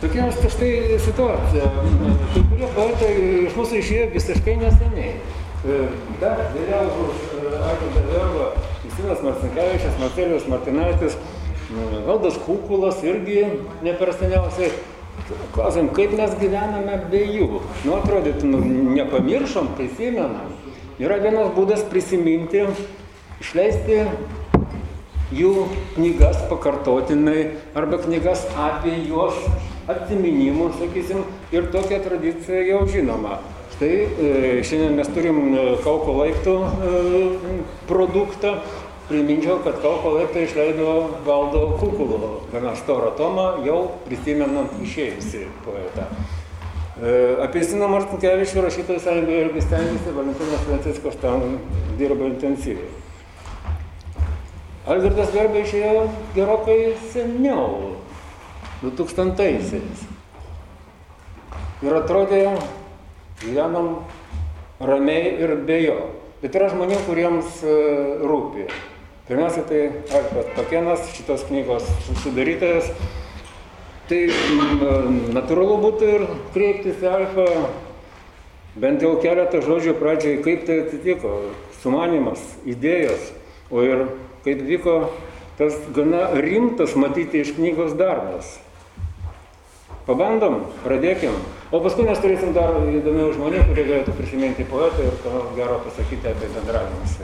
Tokia štai situacija. Kai kurie poetai iš mūsų išėjo visiškai neseniai. Dar vėliau už Arvidą Verbą, Justinas Marcinkevičius, Marcelijus Martinaitis, Valdas Kukulas irgi ne per seniausiai. Klausim, kaip mes gyvename be jų. Nu, atrodytų, nu, nepamiršom, prisimenam. Yra vienas būdas prisiminti, išleisti jų knygas pakartotinai arba knygas apie juos atsiminimų, sakysim, ir tokia tradicija jau žinoma. Štai e, šiandien mes turim e, Kauko laiptų e, produktą. Priminčiau, kad Kauko laiptai išleido Valdo Kukulo gana storą tomą, jau prisimenant išėjusi poetą. Apie Siną Martinkevičių rašytojas irgi stengiasi, Valentinas Franciskas ten dirba intensyviai. Algirdas Verbė išėjo gerokai seniau, 2000-aisiais. Ir atrodė, gyvenam ramiai ir be jo. Bet yra žmonių, kuriems e, rūpi. Pirmiausia, tai Alfas Pakenas, šitos knygos sudarytojas. Tai natūralu būtų ir kreiptis į Alfą bent jau keletą žodžių pradžiai, kaip tai atsitiko, sumanimas, idėjos, o ir kaip vyko tas gana rimtas matyti iš knygos darbas. Pabandom, pradėkim. O paskui mes turėsim dar įdomių žmonių, kurie galėtų prisiminti poetą ir ką gero pasakyti apie bendravimus.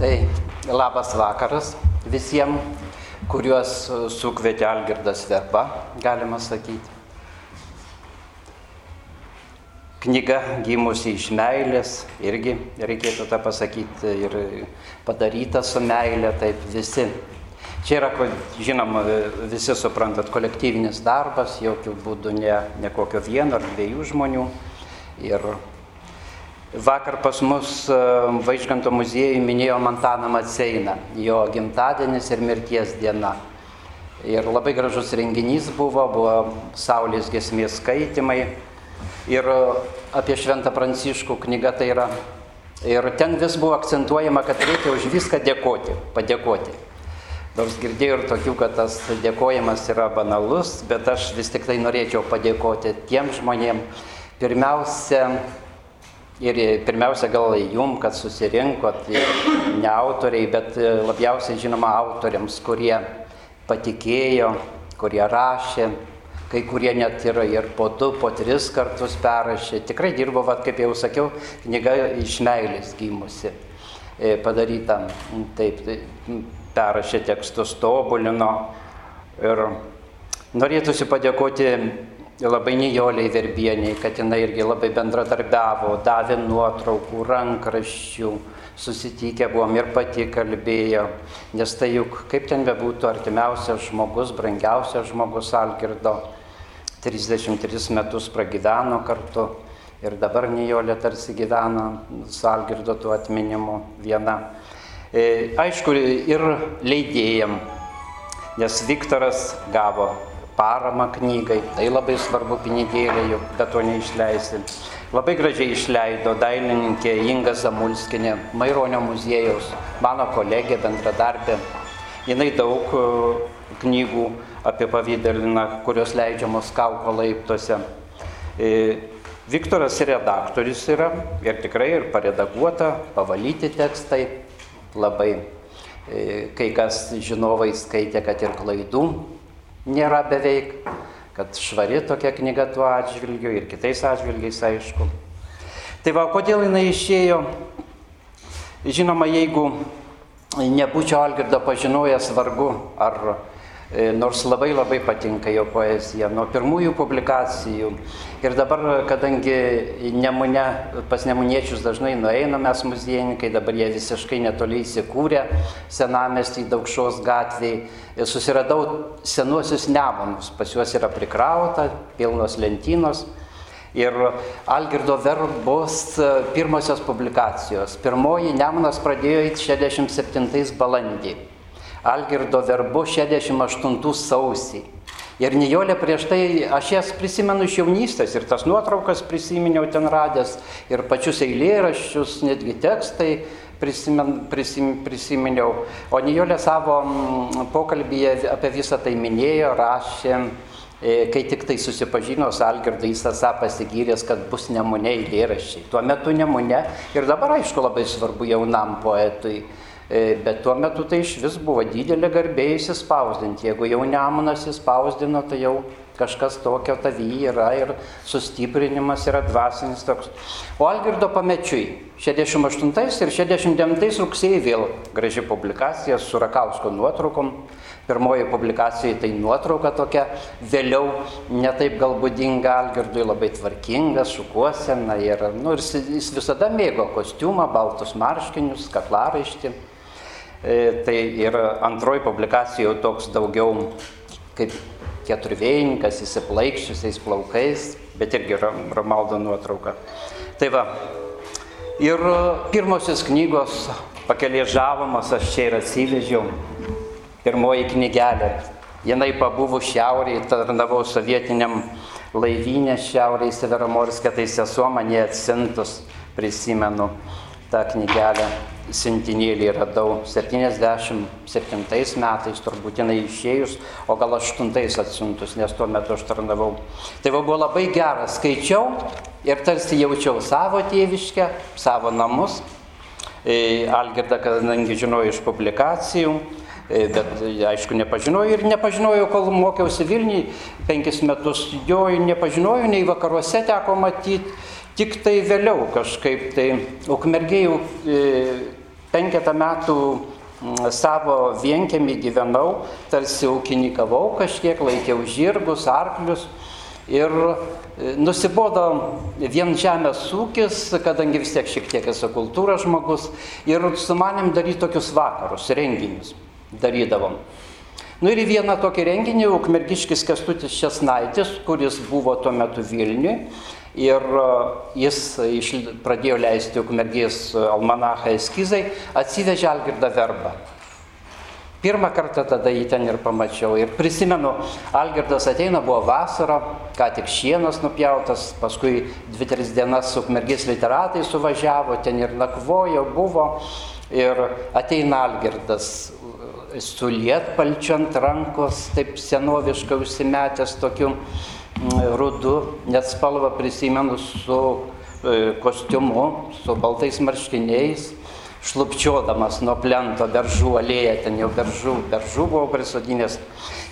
Tai labas vakaras visiems, kuriuos sukvietė Algirdas Verba, galima sakyti. Knyga gimusi iš meilės, irgi reikėtų tą pasakyti, ir padaryta su meilė, taip visi Čia yra, žinoma, visi suprantat, kolektyvinis darbas, jokių būdų ne, ne kokio vieno ar dviejų žmonių. Ir vakar pas mus e, Vaižganto muziejui minėjo Mantaną Matseiną, jo gimtadienis ir mirties diena. Ir labai gražus renginys buvo, buvo Saulės gesmės skaitimai. Ir apie Šventą Pranciškų knyga tai yra. Ir ten vis buvo akcentuojama, kad reikia už viską dėkoti, padėkoti. Nors girdėjau ir tokių, kad tas dėkojimas yra banalus, bet aš vis tik tai norėčiau padėkoti tiem žmonėm. Pirmiausia, ir pirmiausia gal jum, kad susirinkot, ne autoriai, bet labiausiai žinoma autoriams, kurie patikėjo, kurie rašė, kai kurie net yra ir po du, po tris kartus perrašė. Tikrai dirbo, vat, kaip jau sakiau, knyga iš meilės gimusi e, padaryta. Taip, tai, perrašė tekstus, tobulino. Ir norėtųsi padėkoti labai Nijoliai Verbieniai, kad jinai irgi labai bendradarbiavo, davė nuotraukų, rankraščių, susitikę buvom ir pati kalbėjo, nes tai juk kaip ten bebūtų artimiausias žmogus, brangiausias žmogus Algirdo, 33 metus pragyveno kartu ir dabar Nijolė tarsi gyvena su Algirdo tuo atminimu viena. E, aišku, ir leidėjam, nes Viktoras gavo paramą knygai, tai labai svarbu pinigėlė, juk be to neišleisi. Labai gražiai išleido dailininkė Inga Zamulskinė, Maironio muziejaus, mano kolegė, bendradarbė. Jis daug e, knygų apie pavydaliną, kurios leidžiamos kauko laiptuose. E, Viktoras redaktorius yra ir tikrai ir paredaguota, pavalyti tekstai, labai e, kai kas žinovai skaitė, kad ir klaidų nėra beveik, kad švari tokia knyga tuo atžvilgiu ir kitais atžvilgiais aišku. Tai va, kodėl jinai išėjo? Žinoma, jeigu nebūčiau Algirdo pažinojęs vargu, ar nors labai labai patinka jo poezija nuo pirmųjų publikacijų. Ir dabar, kadangi nemune, pas nemuniečius dažnai nueina mes muziejininkai, dabar jie visiškai netoli įsikūrė senamestį daugšos gatvėje, susiradau senuosius nemunus, pas juos yra prikrauta, pilnos lentynos. Ir Algirdo verbos pirmosios publikacijos. Pirmoji Nemunas pradėjo 67 balandį. Algirdo verbu 68 sausį. Ir Nijolė prieš tai, aš jas prisimenu iš jaunystės ir tas nuotraukas prisiminiau ten radęs, ir pačius eilėraščius, netgi tekstai prisimen, prisim, prisiminiau. O Nijolė savo mm, pokalbėje apie visą tai minėjo, rašė, e, kai tik tai susipažino su Algirdu, jis esą pasigyręs, kad bus nemune eilėraščiai. Tuo metu nemune ir dabar aišku labai svarbu jaunam poetui. E, bet tuo metu tai iš vis buvo didelė garbė įsispausdinti. Jeigu jau Nemunas įspausdino, tai jau kažkas tokio tavy yra ir sustiprinimas yra dvasinis toks. O Algirdo pamečiui 68 ir 69 rugsėjai vėl graži publikacija su Rakausko nuotraukom. Pirmoji publikacija tai nuotrauka tokia, vėliau netaip galbūdinga Algirdui, labai tvarkinga, šukuosena ir, nu, ir jis visada mėgo kostiumą, baltus marškinius, kaklaraištį. E, tai ir antroji publikacija jau toks daugiau kaip keturvėjininkas, įsiplaikščiusiais plaukais, bet irgi Romaldo nuotrauka. Tai va, ir pirmosios knygos pakelė žavomas aš čia ir atsivežiau. Pirmoji knygelė. Jinai pabuvo šiaurėje, tarnavau sovietiniam laivynė šiaurėje Severamorskė, tai sesuo mane atsintus, prisimenu tą knygelę sintinėlį radau 77 metais, turbūt jinai išėjus, o gal 8 atsiuntus, nes tuo metu aš tarnavau. Tai va buvo labai geras, skaičiau ir tarsi jaučiau savo tėviškę, savo namus. E, Algirdą, kadangi žinojau iš publikacijų, e, bet aišku nepažinojau ir nepažinojau, kol mokiausi Vilniui, penkis metus jo nepažinojau, nei vakaruose teko matyti. Tik tai vėliau kažkaip tai ukmergėjų e, penketą metų savo vienkėmį gyvenau, tarsi ūkininkavau kažkiek, laikiau žirgus, arklius ir e, nusibodo vien žemės ūkis, kadangi vis tiek šiek tiek esu kultūros žmogus ir sumanėm daryti tokius vakarus, renginius darydavom. Nu ir į vieną tokį renginį Ukmergiškis Kestutis Česnaitis, kuris buvo tuo metu Vilniui, ir e, jis iš, pradėjo leisti ukmergės almanachą eskizai, atsivežė Algirdą Verbą. Pirmą kartą tada jį ten ir pamačiau. Ir prisimenu, Algirdas ateina, buvo vasara, ką tik šienas nupjautas, paskui dvi, tris dienas su ukmergės literatai suvažiavo, ten ir nakvojo, buvo. Ir ateina Algirdas su lietpalčiu ant rankos, taip senoviškai užsimetęs tokiu rudu, net spalvą prisimenu su e, kostiumu, su baltais marškiniais, šlupčiodamas nuo plento beržų alėją, ten jau beržų, beržų buvau prisodinęs.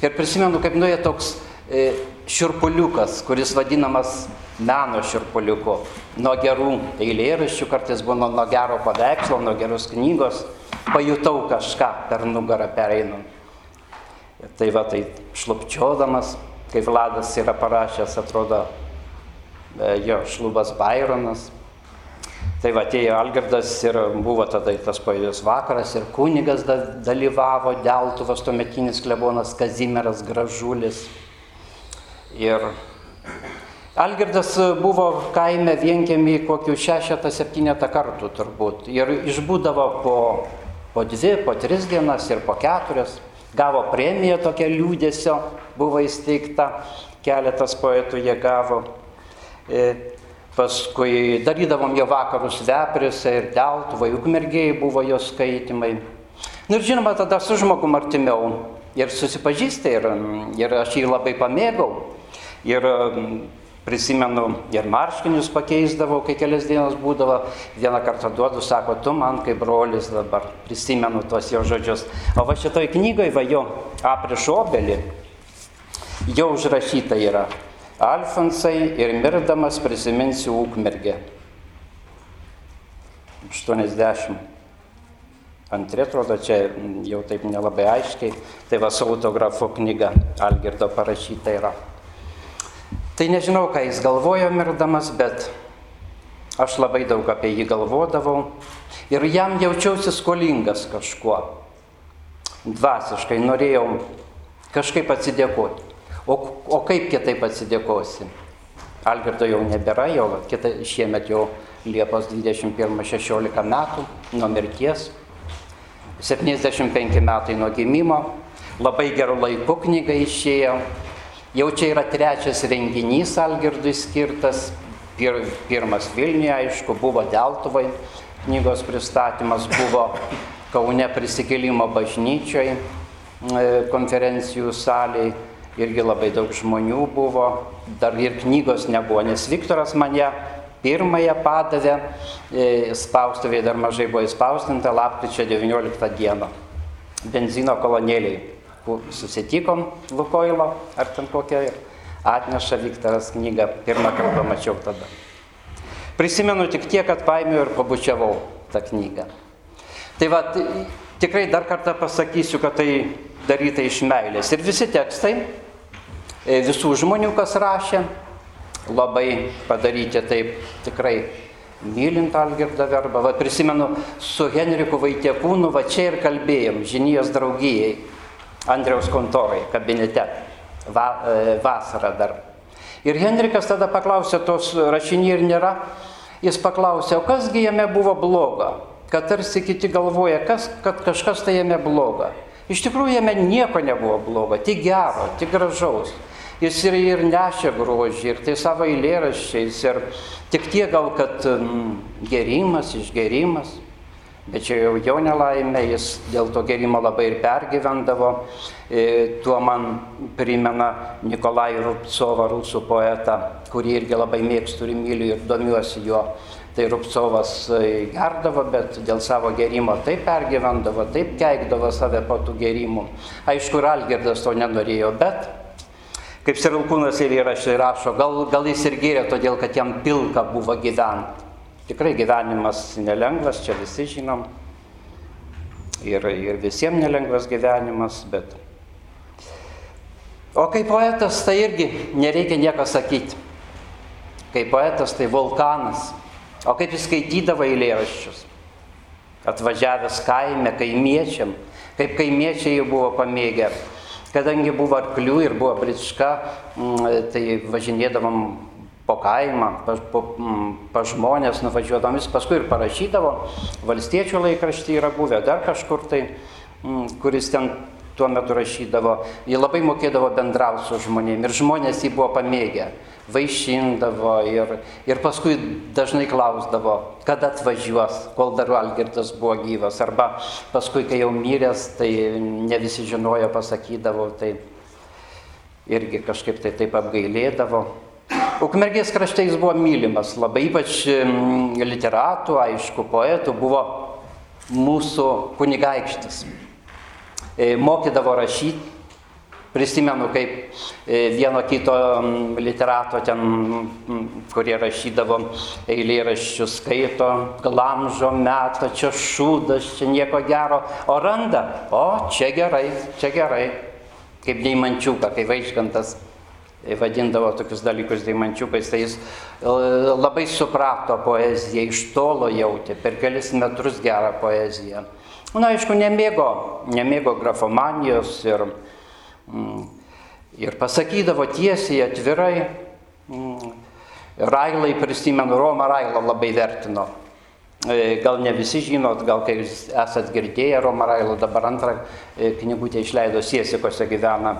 Ir prisimenu, kaip nuėjo toks e, širpuliukas, kuris vadinamas meno širpuliuku. Nuo gerų eilėraščių, kartais būna nuo gero paveikslo, nuo geros knygos, pajutau kažką per nugarą pereinant. Tai va, tai šlupčiodamas kaip Vladas yra parašęs, atrodo, e, jo šlubas Baironas. Tai va atėjo Algirdas ir buvo tada tas poezijos vakaras ir kunigas da, dalyvavo, Deltuvas tuometinis klebonas Kazimieras Gražulis. Ir Algirdas buvo kaime vienkiami kokių šešetą, septynetą kartų turbūt. Ir išbūdavo po, po dvi, po tris dienas ir po keturias gavo premiją tokią liūdėsio, buvo įsteigta, keletas poetų jie gavo. E, paskui darydavom jo vakarus Vepriuose ir Deltuvai, Ukmergėjai buvo jo skaitimai. Nu ir žinoma, tada su žmogum artimiau ir susipažįsti ir, ir aš jį labai pamėgau. Ir prisimenu ir marškinius pakeisdavau, kai kelias dienas būdavo, vieną kartą duodu, sako, tu man kaip brolis dabar, prisimenu tuos jo žodžius. O va šitoj knygoje, va jo apriš obelį, jau užrašyta yra, Alfonsai ir mirdamas prisiminsiu Ukmergę. 80. Antri atrodo, čia jau taip nelabai aiškiai, tai va su autografo knyga Algirdo parašyta yra. Tai nežinau, ką jis galvojo mirdamas, bet aš labai daug apie jį galvodavau ir jam jaučiausi skolingas kažkuo. Dvasiškai norėjau kažkaip atsidėkoti. O, o kaip kitaip atsidėkosi? Algirdo jau nebėra, jau kita, šiemet jau Liepos 21-16 metų nuo mirties, 75 metai nuo gimimo, labai gerų laikų knyga išėjo, Jau čia yra trečias renginys Algirdui skirtas. Pir, pirmas Vilniuje, aišku, buvo Deltuvai, knygos pristatymas buvo Kaune prisikėlimo bažnyčioj e, konferencijų saliai. Irgi labai daug žmonių buvo, dar ir knygos nebuvo, nes Viktoras mane pirmąją padavė, e, spaustuvėje dar mažai buvo įspausdinta, lapkričio 19 dieną. Benzino kolonėliai. Susitikom Lukoilo, ar ten kokia ir atneša Viktoras knygą, pirmą kartą mačiau tada. Prisimenu tik tiek, kad paėmiau ir pabučiavau tą knygą. Tai va, tikrai dar kartą pasakysiu, kad tai daryta iš meilės. Ir visi tekstai, e, visų žmonių, kas rašė, labai padaryti taip tikrai mylint Algirdą Verbą. Va, prisimenu, su Henriku Vaitiekūnu, va čia ir kalbėjom, žinijos draugijai, Andriaus kontorai, kabinete, va, e, vasarą dar. Ir Henrikas tada paklausė, tos rašiniai ir nėra, jis paklausė, o kasgi jame buvo bloga kad tarsi kiti galvoja, kas, kad kažkas tai jame bloga. Iš tikrųjų jame nieko nebuvo blogo, tik gero, tik gražaus. Jis ir, ir nešė grožį, ir tai savo eilėraščiais, ir tik tie gal, kad mm, gerimas, išgerimas, bet čia jau jo nelaimė, jis dėl to gerimo labai ir pergyvendavo. E, tuo man primena Nikolai Rupcovą, rusų poetą, kurį irgi labai mėgstu ir myliu ir domiuosi jo Tai Rupcovas e, gerdavo, bet dėl savo gerimo taip pergyvendavo, taip keikdavo save po tų gerimų. Aišku, ir Algirdas to nenorėjo, bet, kaip Sirilkūnas ir įrašai rašo, gal, gal jis ir gėrė, todėl kad jam pilka buvo gyventi. Tikrai gyvenimas nelengvas, čia visi žinom. Ir, ir visiems nelengvas gyvenimas, bet. O kaip poetas, tai irgi nereikia nieko sakyti. Kaip poetas, tai vulkanas O kaip jis skaitydavo eilėraščius? Atvažiavęs kaime, kaimiečiam, kaip kaimiečiai jį buvo pamėgę. Kadangi buvo arklių ir buvo brička, mm, tai važinėdavom po kaimą, pa, pa, mm, pa žmonės nuvažiuodavom, jis paskui ir parašydavo, valstiečių laikraštį yra buvę, dar kažkur tai, mm, kuris ten tuo metu rašydavo, jie labai mokėdavo bendrauti su žmonėmis ir žmonės jį buvo pamėgę vaišindavo ir, ir paskui dažnai klausdavo, kada atvažiuos, kol dar Algirdas buvo gyvas. Arba paskui, kai jau myręs, tai ne visi žinojo, pasakydavo, tai irgi kažkaip tai taip apgailėdavo. Ukmergės krašte jis buvo mylimas, labai ypač literatų, aišku, poetų buvo mūsų kunigaikštis. E, mokydavo rašyti, Prisimenu, kaip e, vieno kito literato ten, kurie rašydavo eilėraščius, skaito, glamžo metą, čia šūdas, čia nieko gero, o randa, o čia gerai, čia gerai, kaip deimančiuką, kai vaiškantas vadindavo tokius dalykus deimančiukais, tai jis e, labai suprato poeziją, iš tolo jautė, per kelis metrus gerą poeziją. Na, aišku, nemėgo, nemėgo grafomanijos ir Mm. Ir pasakydavo tiesiai, atvirai. Mm. Railai prisimenu, Roma Railą labai vertino. E, gal ne visi žinot, gal kai jūs esat girdėję Roma Railą, dabar antrą e, knygutę išleido Siesikose gyvena.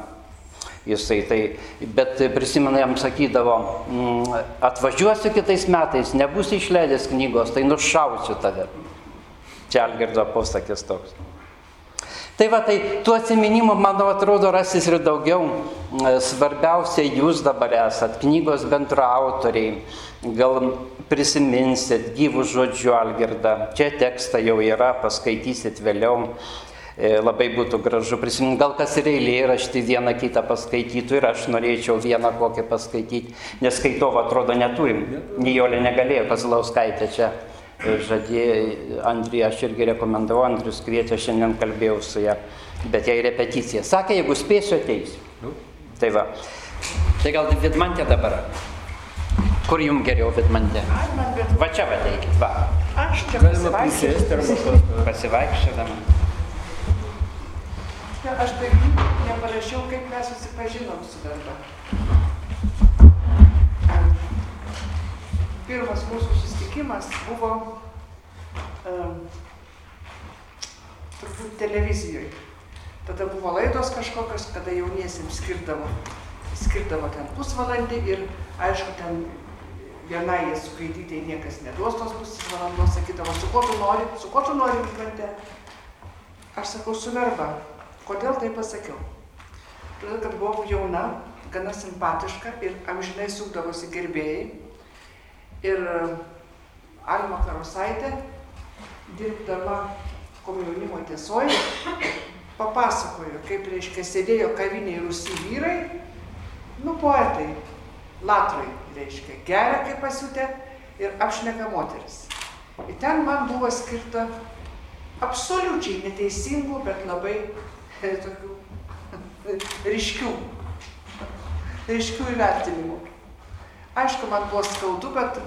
Jisai tai, bet prisimenu, jam sakydavo, mm, atvažiuosiu kitais metais, nebus išleidęs knygos, tai nušausiu tave. Čia Algirdo posakis toks. Tai va, tai tų atsiminimų, manau, atrodo, rasis ir daugiau. E, svarbiausia, jūs dabar esat knygos bendraautoriai. Gal prisiminsit gyvų žodžių Algirdą. Čia tekstą jau yra, paskaitysit vėliau. E, labai būtų gražu prisiminti, gal kas ir eilėraštį vieną kitą paskaitytų ir aš norėčiau vieną kokią paskaityti, nes skaitovo atrodo neturim. Nijolė negalėjo, Kazlauskaitė čia žadėjo, Andrija, aš irgi rekomendavau, Andrius kvietė, šiandien kalbėjau su ją, bet jai repeticija. Sakė, jeigu spėsiu, ateisiu. Nu. Tai va. Tai gal Vidmantė dabar. Kur jums geriau Vidmantė? Va čia ateikit, va. Aš čia galima prisėsti arba pasivaikščiodama. Aš tai neparašiau, kaip mes susipažinom su darba. Pirmas mūsų susitikimas buvo um, turbūt televizijoje. Tada buvo laidos kažkokios, kada jauniesiems skirdavo, skirdavo ten pusvalandį ir aišku, ten vienai jie sukaitytai niekas neduos tos pusės valandos, sakydavo, su kuo tu nori, su kuo tu nori. Aš sakau, su verba. Kodėl tai pasakiau? Todėl, kad buvau jauna, gana simpatiška ir amžinai sukdavosi gerbėjai. Ir Alma Karosaitė, dirbdama komjaunimo tiesoje, papasakojo, kaip reiškia sėdėjo kaviniai rusy vyrai, nu poetai, latrai, reiškia, geria kaip pasiutė ir apšneka moteris. Ir ten man buvo skirta absoliučiai neteisingų, bet labai e, tokių ryškių, ryškių įvertinimų. Aišku, man buvo skaudu, bet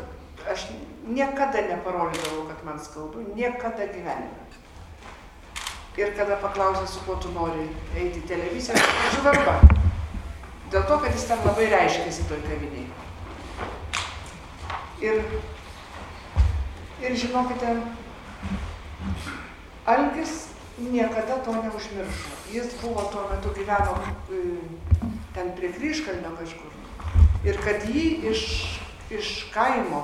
aš niekada neparodydavau, kad man skaudu, niekada gyvenime. Ir kada paklausė, su kuo tu nori eiti į televiziją, aš su verba. Dėl to, kad jis ten labai reiškėsi toj kaviniai. Ir, ir žinokite, Algis niekada to neužmiršo. Jis buvo tuo metu gyveno e, ten prie Kryškalnio kažkur. Ir kad jį iš, iš kaimo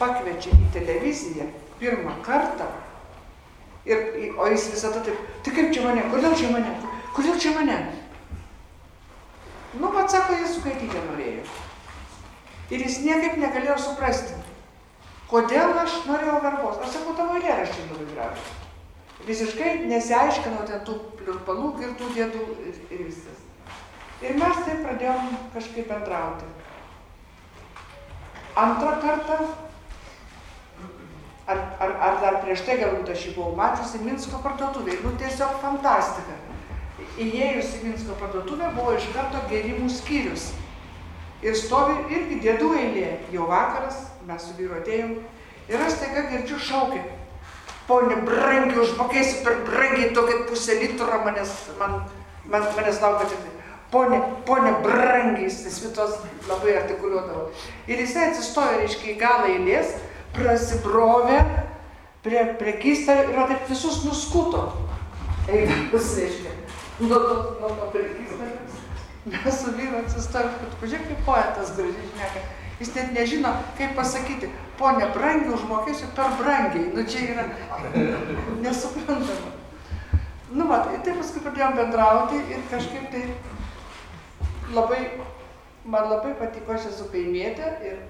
pakviečia į televiziją pirmą kartą, ir, o jis visada taip, tai kaip čia mane, kodėl čia mane, kodėl čia mane? Nu, pat sako, jis sukaityti norėjo. Ir jis niekaip negalėjo suprasti, kodėl aš norėjau verbos. Aš sakau, tavo eilėraščiai labai gražus. Visiškai nesiaiškinau ten tų pliurpalų ir tų dėdų ir, ir viskas. Ir mes taip pradėjom kažkaip bendrauti. Antrą kartą ar, ar, ar dar prieš tai galbūt aš jį buvau mačiusi Minsko parduotuvėje. Nu tiesiog fantastika. Įėjus į Minsko parduotuvę buvo iš karto gerimų skyrius. Ir stovi irgi dėdų eilė. Jau vakaras, mes su vyru atėjom. Ir aš taiga girdžiu šaukį. Pone, brangiai, užmokėsi per brangiai tokį pusę litro manęs, man, man, manęs laukia tik. Pone, pone, brangiai, jis vitos labai artikuliuodavo. Ir jisai atsistojo, reiškia, į galą eilės prasibrovė prie prekystalio ir va taip visus nuskuto. Eidamas, reiškia, nuo to, nuo to prekystalio. Mes su vyru atsistojom, kad pažiūrėk, kaip poetas gražiai šneka. Jis net nežino, kaip pasakyti, ponė brangiai užmokėsiu per brangiai. Nu čia yra nesuprantama. Nu, va, tai paskui pradėjom bendrauti ir kažkaip tai labai, man labai patiko, aš esu kaimietė ir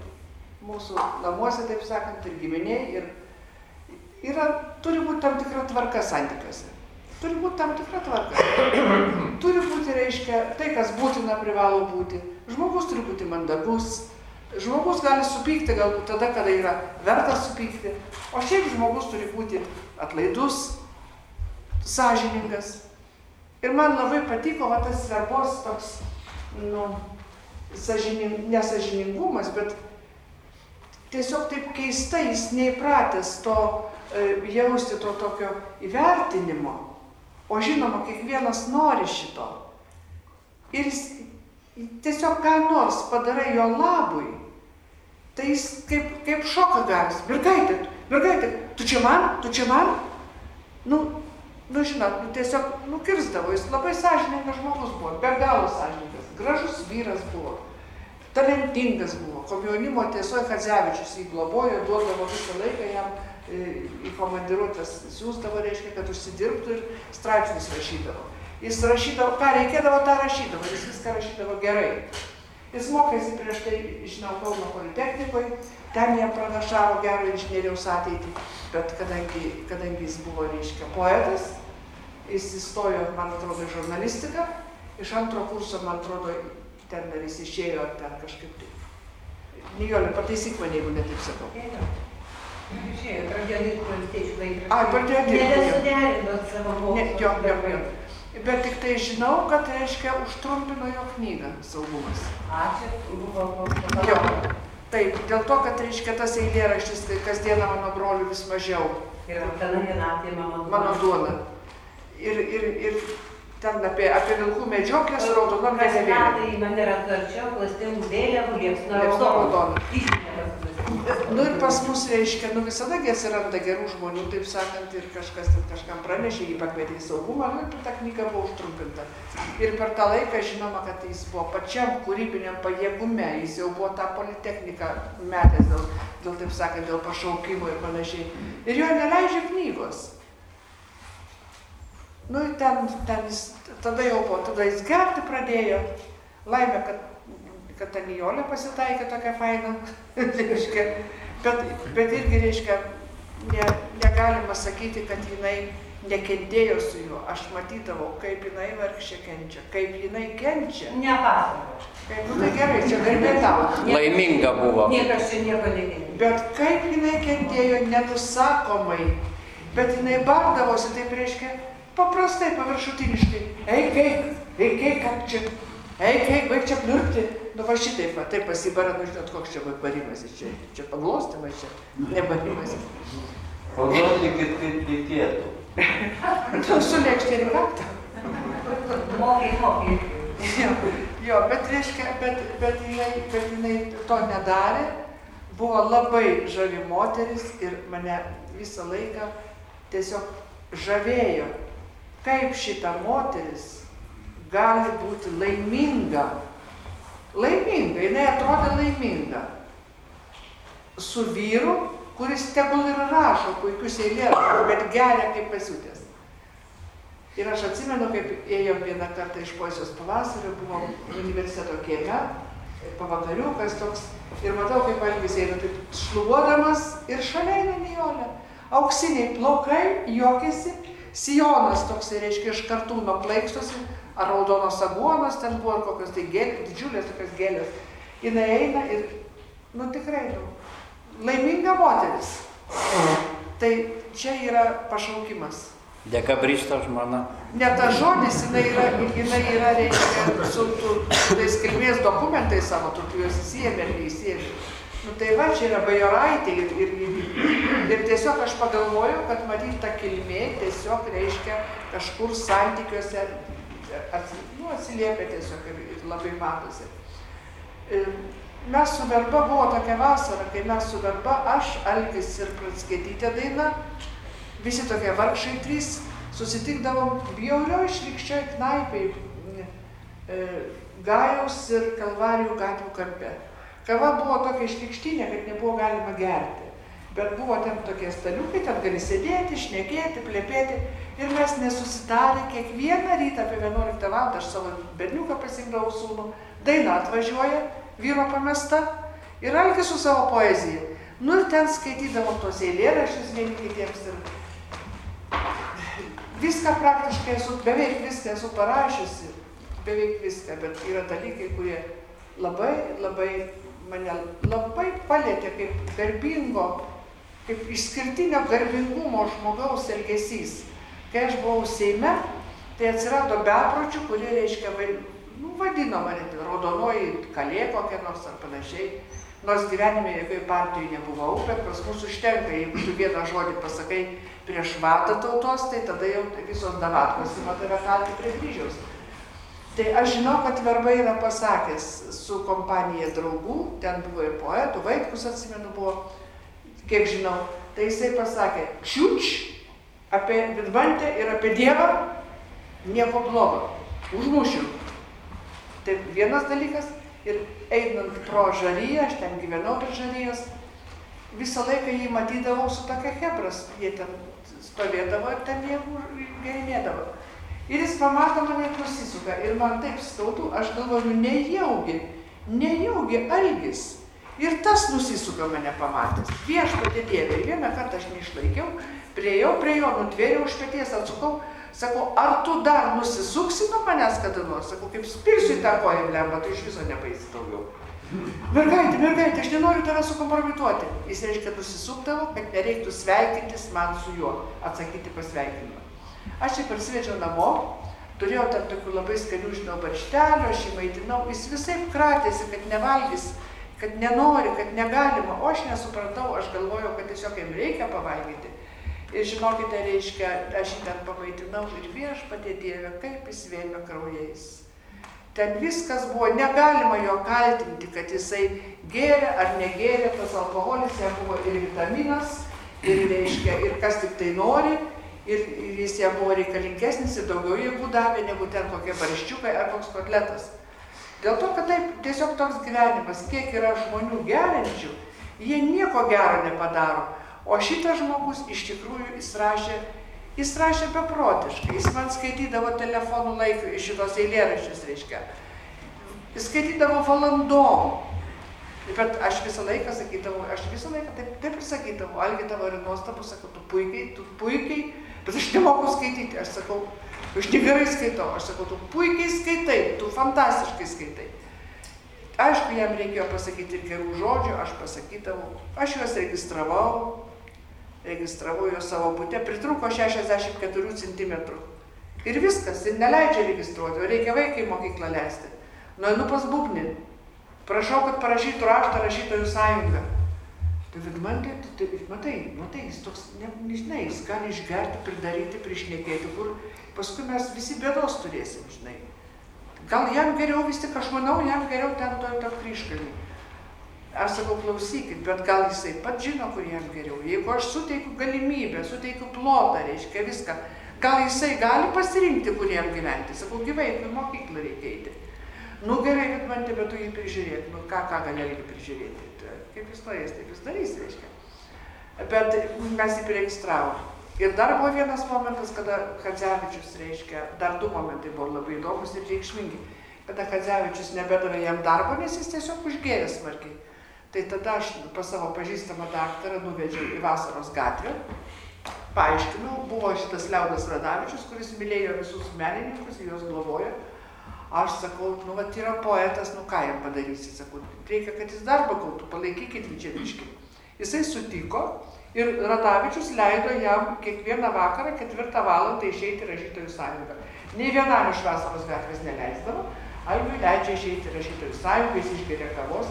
mūsų namuose, taip sakant, ir giminiai. Ir yra, turi būti tam tikra tvarka santykiuose. Turi būti tam tikra tvarka. turi būti, reiškia, tai, kas būtina, privalo būti. Žmogus turi būti mandagus. Žmogus gali supykti galbūt tada, kada yra verta supykti. O šiaip žmogus turi būti atlaidus, sąžiningas. Ir man labai patiko va, tas svarbos toks, nu, sažining, nesažiningumas, bet tiesiog taip keistai, jis neįpratęs to e, jausti to tokio įvertinimo. O žinoma, kiekvienas nori šito. Ir jis tiesiog ką nors padarai jo labui, tai jis kaip, kaip šoką gavęs. Mergaitė, mergaitė, tu čia man, tu čia man. Nu, nu žinot, nu, tiesiog nukirzdavo, jis labai sąžininkas žmogus buvo, be galo sąžininkas, gražus vyras buvo talentingas buvo. Komjaunimo tiesoje Kadzevičius jį globojo, duodavo visą laiką jam e, į komandiruotės siūsdavo, reiškia, kad užsidirbtų ir straipsnius rašydavo. Jis rašydavo, ką reikėdavo, tą rašydavo, jis viską rašydavo gerai. Jis mokėsi prieš tai, žinau, Kauno Politechnikoje, ten jam pranašavo gerą inžinieriaus ateitį, bet kadangi, kadangi jis buvo, reiškia, poetas, jis įstojo, man atrodo, į žurnalistiką, iš antro kurso, man atrodo, ten dar jis išėjo ar ten kažkaip tai. Nijolė, pataisyk mane, jeigu netaip sakau. Išėjo, pradėjo dirbti valstiečių laikraštį. Ai, pradėjo dirbti. Nebesuderinot savo Ne, mokslo. jo, jo, jo. Bet tik tai žinau, kad reiškia užtrumpino jo knygą saugumas. Ačiū, buvo. Jo. Taip, dėl to, kad reiškia tas eilėraštis, tai kasdieną mano brolių vis mažiau. Ir viena vienatvė mano. Mano duona. Ir, ir, ir ten apie, apie vilkų medžioklę su raudonom Kas vėliavėlėm. metai man yra arčiau klastingų vėliavų. Kryžminė paskui. Nu ir pas mus, reiškia, nu visadagi atsiranda gerų žmonių, taip sakant, ir kažkas ten kažkam pranešė, jį pakvietė į saugumą, nu ir ta knyga buvo užtrumpinta. Ir per tą laiką žinoma, kad jis buvo pačiam kūrybiniam pajėgume, jis jau buvo tą politechniką metęs dėl, dėl taip sakant, dėl pašaukimo ir panašiai. Ir jo neleidžia knygos. Nu ten, ten jis, tada jau buvo, tada jis gerti pradėjo. Laimė, kad kad ta Nijolė pasitaikė tokia faina, reiškia, bet, bet irgi, reiškia, ne, negalima sakyti, kad jinai nekentėjo su juo. Aš matydavau, kaip jinai vargšė kenčia, kaip jinai kenčia. Nepasakok. Kaip, nu tai gerai, čia garbė tau. Laiminga buvo. Niekas čia nieko nekentė. Bet kaip jinai kentėjo nenusakomai, bet jinai bardavosi, taip reiškia, paprastai, paviršutiniškai. Eik, eik, eik, eik, ką čia, eik, eik, baig čia pliurpti. Nu va šitaip, va, taip pasibara, nu žinot, koks čia barimas, čia, čia paglostimas, čia nebarimas. Parodykit, kaip reikėtų. Tu sulėkšti ir kaktą. Mokai, mokai. Jo, jo, bet reiškia, bet, bet, jinai, bet jinai to nedarė, buvo labai žavi moteris ir mane visą laiką tiesiog žavėjo, kaip šita moteris gali būti laiminga. Laiminga, jinai atrodė laiminga. Su vyru, kuris tegul ir rašo puikius eilėraščius, bet geria kaip pasiutęs. Ir aš atsimenu, kaip ėjom vieną kartą iš poezijos pavasario, buvom universiteto kieme, pavakariukas toks, ir matau, kaip Algis eina taip šluodamas ir šalia eina Nijolė. Auksiniai plaukai, juokėsi, sijonas toks, reiškia, iš kartūno plaikstosi, ar raudonos aguonos, ten buvo ar kokios tai gėlės, didžiulės tokios gėlės. Jis eina ir, nu tikrai, nu, laiminga moteris. Tai čia yra pašaukimas. Dekabristo žmona. Ne tas žodis, jinai yra, jinai yra reiškia, su, tu, tais kilmės dokumentais savo, tu tu juos įsiemi ar neįsiemi. Nu tai va, čia yra bajoraitė ir, ir, ir, ir tiesiog aš pagalvojau, kad matyt ta kilmė tiesiog reiškia kažkur santykiuose ats, nu, atsiliepia tiesiog ir, ir labai matosi. E, Mes su verba buvo tokia vasara, kai mes su verba, aš, Algis ir Pratskėtytė daina, visi tokie vargšai trys, susitikdavom bjaurioj šlikščioj knaipiai e, Gajaus ir Kalvarijų gatvių kampe. Kava buvo tokia šlikštinė, kad nebuvo galima gerti. Bet buvo ten tokie staliukai, ten gali sėdėti, šnekėti, plepėti. Ir mes nesusitarę kiekvieną rytą apie 11 val. aš savo berniuką pasimdavau sūnų, daina atvažiuoja, vyro pamesta ir algis su savo poezija. Nu ir ten skaitydavom tos eilėraščius vieni kitiems ir viską praktiškai esu, beveik viską esu parašiusi, beveik viską, bet yra dalykai, kurie labai, labai mane labai palėtė kaip garbingo, kaip išskirtinio garbingumo žmogaus elgesys. Kai aš buvau Seime, tai atsirado bepročių, kurie reiškia, nu, vadino mane raudonoji kalė kokia nors ar panašiai. Nors gyvenime jokioj partijai nebuvau, bet pas mus užtenka, jeigu tu vieną žodį pasakai prieš vadą tautos, tai tada jau visos davatkos ima tave kalti prie kryžiaus. Tai aš žinau, kad Verba yra pasakęs su kompanija draugų, ten buvo ir poetų, Vaitkus atsimenu buvo, kiek žinau, tai jisai pasakė, čiuč apie Vidmantę ir apie Dievą nieko blogo, užmušiu. Tai vienas dalykas ir einant pro žaryją, aš ten gyvenau prie žaryjos, visą laiką jį matydavau su tokia hebras, jie ten stovėdavo ir ten jie gerinėdavo. Ir jis pamato mane ir nusisuka ir man taip skaudu, aš galvoju, nejaugi, nejaugi algis. Ir tas nusisuka mane pamatęs. Viešpatė Dieve, vieną kartą aš neišlaikiau, prieėjau prie jo, nutvėriau už pėties, atsukau, sakau, ar tu dar nusisuksi nuo manęs kada nors? Sakau, kaip spirsiu į tą koją lemba, tai iš viso nepaisi daugiau. Mergaitė, mergaitė, aš nenoriu tave sukompromituoti. Jis reiškia nusisukdavo, kad nereiktų sveikintis man su juo, atsakyti pasveikinimą. Aš jį parsivežiau namo, turėjau ten tokių labai skanių žinau barštelių, aš jį maitinau, jis visai kratėsi, kad nevalgys, kad nenori, kad negalima, o aš nesupratau, aš galvojau, kad tiesiog jam reikia pavalgyti. Ir žinokite, reiškia, aš jį ten pamaitinau ir viešpatė Dieve, kaip jis vėmė kraujais. Ten viskas buvo, negalima jo kaltinti, kad jisai gėrė ar negėrė, tas alkoholis jam buvo ir vitaminas, ir reiškia, ir kas tik tai nori, ir, ir jis jam buvo reikalingesnis ir daugiau jėgų davė negu ten kokie barščiukai ar koks kotletas. Dėl to, kad taip tiesiog toks gyvenimas, kiek yra žmonių gerinčių, jie nieko gero nepadaro. O šitas žmogus iš tikrųjų jis rašė, jis rašė beprotiškai, jis man skaitydavo telefonų laiką iš šitos eilėraščius, reiškia. Jis skaitydavo valandom. Bet aš visą laiką sakydavau, aš visą laiką taip, taip ir sakydavau, Algi tavo yra nuostabu, sakau, tu puikiai, tu puikiai, bet aš nemoku skaityti, aš sakau, Aš negerai skaitau, aš sakau, tu puikiai skaitai, tu fantastiškai skaitai. Aišku, jam reikėjo pasakyti ir gerų žodžių, aš pasakydavau, aš juos registravau, registravau juos savo būte, pritruko 64 cm. Ir viskas, ir neleidžia registruoti, o reikia vaikai mokyklą leisti. Nueinu pas būpnį, prašau, kad parašytų raštą rašytojų sąjungą. Tai Vidmantė, tai, tai, matai, matai, jis toks, ne, nežinai, jis gali išgerti, pridaryti, prišnekėti, kur paskui mes visi bėdos turėsim, žinai. Gal jam geriau vis tik, aš manau, jam geriau ten to, to kryškalį. Aš sakau, klausykit, bet gal jisai pat žino, kur jam geriau. Jeigu aš suteikiu galimybę, suteikiu plotą, reiškia viską, gal jisai gali pasirinkti, kur jam gyventi. Sakau, gyvai, į mokyklą reikia eiti. Nu gerai, bet man te, bet tu jį prižiūrėk. Nu ką, ką gali prižiūrėti. Kaip jis norės, taip jis darys, reiškia. Bet mes jį priregistravom. Ir dar buvo vienas momentas, kada Kadzevičius, reiškia, dar du momentai buvo labai įdomus ir reikšmingi. Kada Kadzevičius nebedavė jam darbo, nes jis tiesiog užgėrė smarkiai. Tai tada aš pas savo pažįstamą daktarą nuvedžiau į vasaros gatvę. Paaiškinau, buvo šitas Liaudas Radavičius, kuris mylėjo visus menininkus, juos globojo. Aš sakau, nu, va, yra poetas, nu ką jam padarysi, sakau, reikia, kad jis darbą gautų, palaikykit Vyčiaviškį. Jisai sutiko, Ir Ratavičius leido jam kiekvieną vakarą ketvirtą valandą išeiti rašytojų sąjungą. Nei vienam iš vasaros gatvės neleisdavo, Algiui leidžia išeiti rašytojų sąjungą, jis išgeria kavos.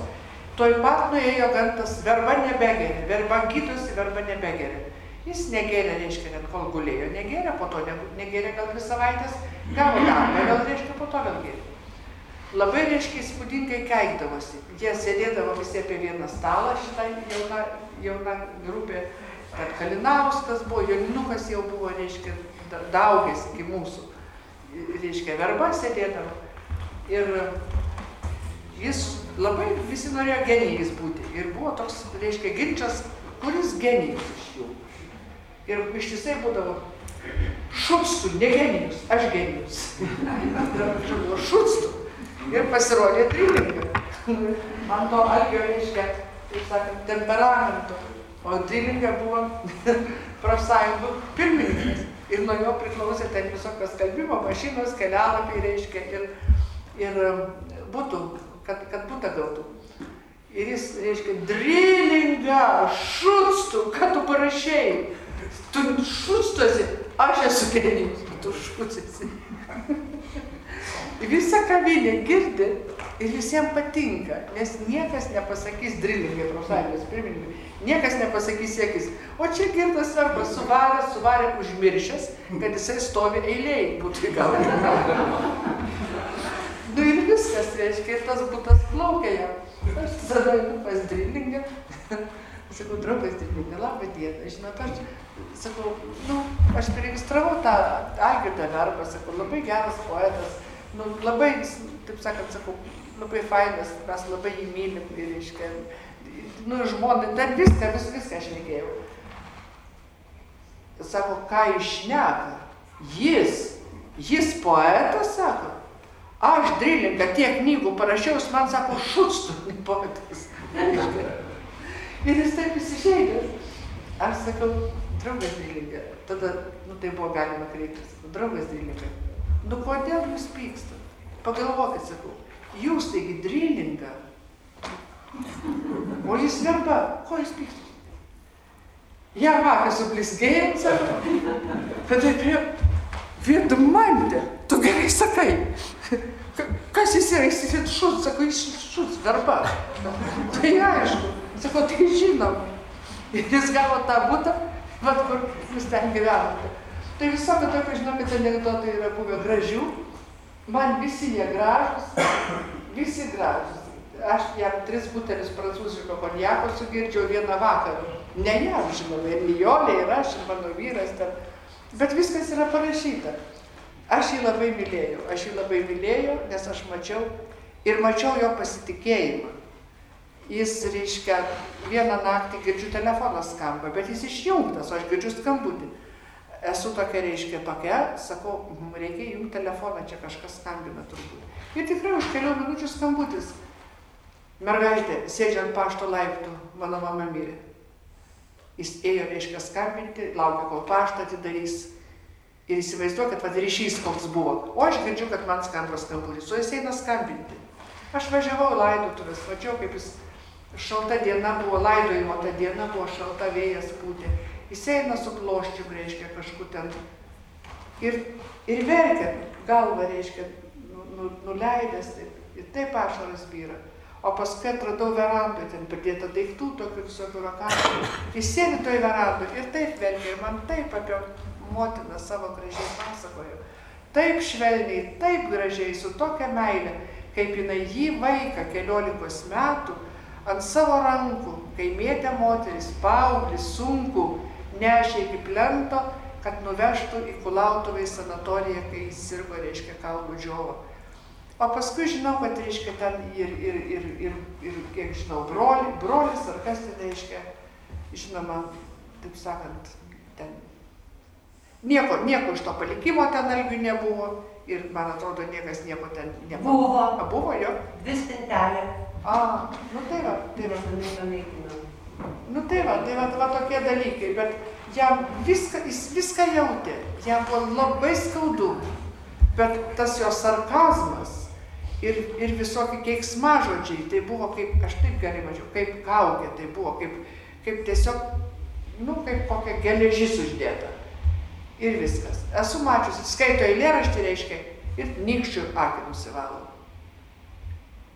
Toj pat nuėjo gantas, verba nebegeria, verba gydosi, verba nebegeria. Jis negėrė, reiškia, net kol gulėjo, negėrė, po to negėrė gal dvi savaitės, gavo darbą, vėl reiškia, po to vėl gėrė. Labai, reiškia, įspūdingai keikdavosi. Jie sėdėdavo visi apie vieną stalą, šitą jauna jauna grupė, kad Kalinauskas buvo, Joninukas jau buvo, reiškia, daugės iki mūsų, reiškia, verba sėdėdavo. Ir jis labai, visi norėjo genijais būti. Ir buvo toks, reiškia, ginčas, kuris genijus iš jų. Ir ištisai būdavo, šutstų, ne genijus, aš genijus. šutstų. Ir pasirodė trilinga. Man to algio, reiškia, taip sakant, temperamento. O Drilinga buvo profsąjungų pirmininkas. Ir nuo jo priklausė ten visokios kalbimo mašinos, kelialapiai reiškia ir, ir um, būtų, kad, kad būtų gautų. Ir jis, reiškia, drilinga, šutstų, ką tu parašėjai? Tu šutstosi, aš esu genijus, tu šutsi. Visa kavinė girdi ir visiems patinka, nes niekas nepasakys drilingai profsąjungos pirmininkui, niekas nepasakys siekis. O čia girtas svarbas, suvarė, suvarė užmiršęs, kad jisai stovi eiliai būtų įgauti. nu ir viskas, reiškia, ir tas būtas plaukia jam. Aš tada einu pas drilingą. sakau, draugas drilingą, labą dieną. Žinot, aš sakau, nu, aš priregistravau tą Algirdą Verbą, sakau, labai geras poetas. Nu, labai, taip sakant, sakau, labai fainas, mes labai jį mylim ir, reiškia, nu, žmona, dar viską, vis, viską aš nekėjau. Sako, ką išneka? Jis, jis poetas, sako, aš drilinką tiek knygų parašiau, jis man sako, šutstų poetas. ir jis taip įsižeidęs. Aš sakau, draugas drilinka, tada, nu tai buvo galima kreiptis, draugas drilinka, nu kodėl jūs pykstat? Pagalvokit, sakau, Jūs taigi drilinga. O jis verba, ko jis pyksta? Ja vakar sublizgėjom, sako. Bet taip jau, vidumantė, tu gerai sakai. Kas jis yra, jis yra šut, sako, jis šut, verba. Tai aišku, sako, tai žinom. Ir jis gavo tą būtą, vat kur jūs ten gyvenote. Tai visokio tokio, žinokit, anegdotai yra buvę gražių, Man visi jie gražus, visi gražus. Aš jam tris butelius prancūziško konjako sugirdžiau vieną vakarą. Ne jam, žinoma, ir Nijolė, ir aš, ir mano vyras ten. Bet viskas yra parašyta. Aš jį labai mylėjau, aš jį labai mylėjau, nes aš mačiau ir mačiau jo pasitikėjimą. Jis, reiškia, vieną naktį girdžiu telefonas skamba, bet jis išjungtas, o aš girdžiu skambutį. Esu tokia, reiškia, tokia, sakau, "Mm, reikia jungti telefoną, čia kažkas skambina turbūt. Ir tikrai už kelių minučių skambutis. Mergaitė, sėdžia ant pašto laiptų, mano mama mirė. Jis ėjo, reiškia, skambinti, laukia, kol paštą atidarys. Ir įsivaizduokit, kad ryšys koks buvo. O aš girdžiu, kad man skamba skambutis, o jis eina skambinti. Aš važiavau laidotuvės, mačiau, kaip jis šalta diena buvo, laidojimo ta diena buvo šalta, vėjas pūtė. Jis eina su ploščiu, reiškia, kažkur ten. Ir, ir verkia, galva, reiškia, nu, nu, nuleidęs, taip, ir taip ašaras vyra. O paskui atradau verandą, ten pridėta daiktų, tokių visokių rakatų. Jis sėdi toj verandoj ir taip verkia, ir man taip apie motiną savo gražiai pasakojo. Taip švelniai, taip gražiai, su tokia meile, kaip jinai jį vaiką keliolikos metų ant savo rankų, kai mėtė moteris, paauglį, sunku, nešė iki plento, kad nuvežtų į Kulautuvą į sanatoriją, kai jis sirgo, reiškia, kalbų džiovo. O paskui žinau, kad reiškia ten ir, ir, ir, ir, ir kiek žinau, broli, brolis ar kas ten reiškia, žinoma, taip sakant, ten nieko, nieko iš to palikimo ten algių nebuvo ir man atrodo niekas nieko ten nebuvo. Buvo. A, buvo jo? Dvi spintelė. A, nu tai va, tai va. Nu tai va, tai va, va tokie dalykai, bet jam viską, jis viską jautė, jam buvo labai skaudu, bet tas jo sarkazmas ir, ir visokie keiksmažodžiai, tai buvo kaip, aš taip gerai mačiau, kaip kaukė, tai buvo kaip, kaip tiesiog, nu, kaip kokia geležis uždėta. Ir viskas. Esu mačiusi, skaito eilėraštį reiškia ir nykščių akį nusivalo.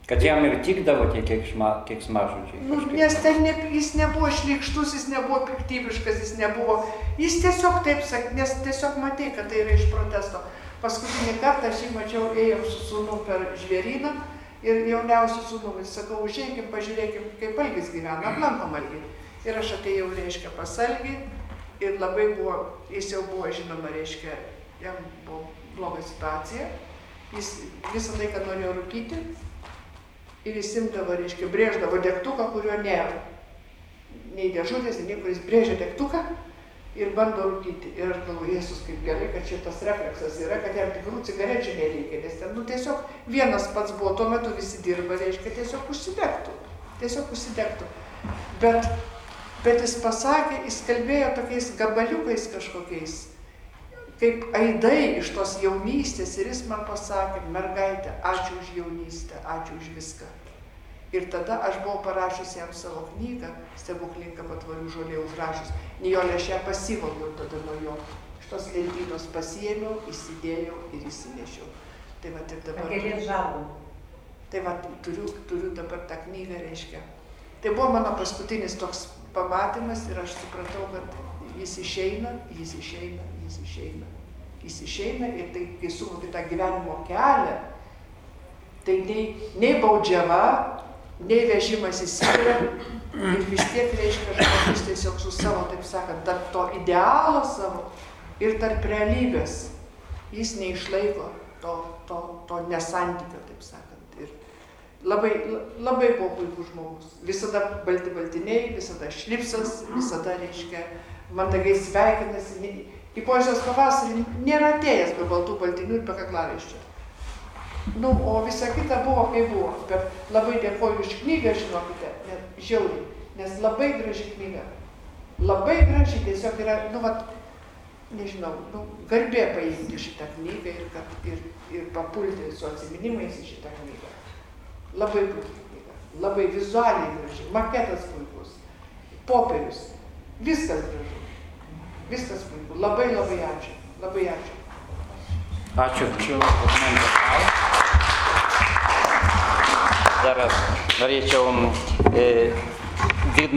Kad jam ir tikdavo tie keiksma, keiksmažodžiai. Nu, nes ten ne, jis nebuvo šlykštus, jis nebuvo piktybiškas, jis nebuvo, jis tiesiog taip sakė, nes tiesiog matė, kad tai yra iš protesto. Paskutinį kartą aš jį mačiau, ėjom su sūnum per žvėryną ir jauniausiu sūnumi sakau, užėjkim, pažiūrėkim, kaip algis gyvena, aplankom algį. Ir aš atėjau, reiškia, pas algį ir labai buvo, jis jau buvo, žinoma, reiškia, jam buvo bloga situacija, jis visą laiką norėjo rūkyti ir jis imdavo, reiškia, brėždavo degtuką, kurio nėra. Nei dėžutės, nei niekur jis brėžia degtuką ir bando rūkyti. Ir aš galvoju, Jėzus, kaip gerai, kad šitas refleksas yra, kad jam tikrų cigarečių nereikia, nes ten, nu, tiesiog vienas pats buvo, tuo metu visi dirba, reiškia, tiesiog užsidegtų. Tiesiog užsidegtų. Bet, bet jis pasakė, jis kalbėjo tokiais gabaliukais kažkokiais, kaip aidai iš tos jaunystės ir jis man pasakė, mergaitė, ačiū už jaunystę, ačiū už viską. Ir tada aš buvau parašiusi jam savo knygą, stebuklinga patvarių žolė užrašus. Nijolė aš ją pasivogiau tada nuo jo. Iš tos lentynos pasiėmiau, įsidėjau ir įsinešiau. Tai va ir dabar. Pakelės žalų. Tai va turiu, turiu dabar tą knygą, reiškia. Tai buvo mano paskutinis toks pamatymas ir aš supratau, kad jis išeina, jis išeina, jis išeina. Jis išeina ir tai, kai suvoki tą gyvenimo kelią, tai nei, nei baudžiava, nei vežimas į Sibirą ir vis tiek reiškia žmogus tiesiog su savo, taip sakant, tarp to idealo savo ir tarp realybės. Jis neišlaiko to, to, to nesantykio, taip sakant. Ir labai, labai buvo puikus žmogus. Visada balti baltiniai, visada šlipsas, visada, reiškia, mandagiai sveikinasi. Į poezijos pavasarį nėra atėjęs be baltų baltinių ir be kaklaraiščio. Nu, o visa kita buvo kaip buvo. Bet labai dėkoju už knygą, žinokite, net žiauriai. Nes labai graži knyga. Labai graži, tiesiog yra, nu, vat, nežinau, nu, garbė paimti šitą knygą ir, kad, ir, ir papulti su atsiminimais į šitą knygą. Labai puikiai knyga. Labai vizualiai graži. Maketas puikus. Popierius. Viskas gražu. Viskas puiku. Labai labai ačiū. Labai ačiū. Ačiū. Ačiū. Dar norėčiau, e, e,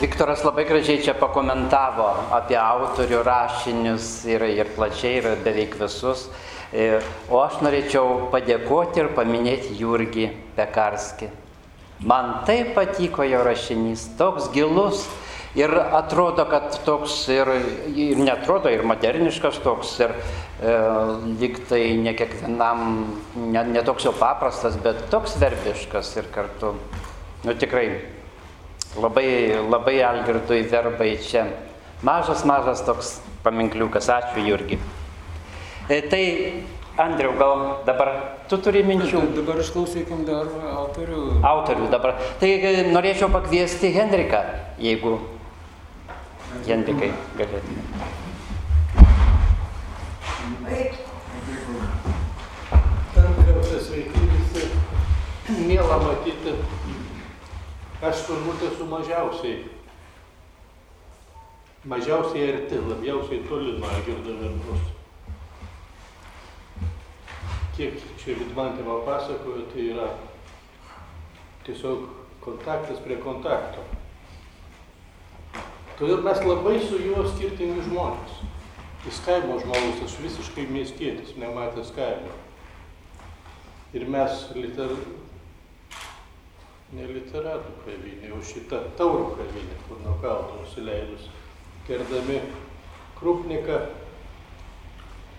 Viktoras labai gražiai čia pakomentavo apie autorių rašinius ir, ir plačiai, ir beveik visus. E, O aš norėčiau padėkoti ir paminėti Jurgį Pekarskį. Man taip patiko jo rašinys, toks gilus ir atrodo, kad toks ir, ir netrodo, ir moderniškas toks, ir e, lyg tai ne kiekvienam, ne, ne toks jau paprastas, bet toks verbiškas ir kartu, nu tikrai labai, labai Algirdui verbai čia. Mažas, mažas toks paminkliukas, ačiū Jurgi. E, tai Andriau, gal dabar tu turi minčių? Dabar išklausykim dar autorių. Autorių dabar. Tai norėčiau pakviesti Henriką, jeigu Henrikai galėtume. Dar kartą sveiki visi. Mėla matyti. Aš turbūt esu mažiausiai. Mažiausiai arti, labiausiai toli nuo Agirdo Verbos. Kiek čia Vidmantė man pasakojo, tai yra tiesiog kontaktas prie kontakto. Todėl mes labai su juo skirtingi žmonės. Jis kaimo žmogus, aš visiškai miestietis, nematęs kaimo. Ir mes liter... ne literatų kavinė, o šita taurų kavinė, kur nuo kalno nusileidus, kerdami krupniką,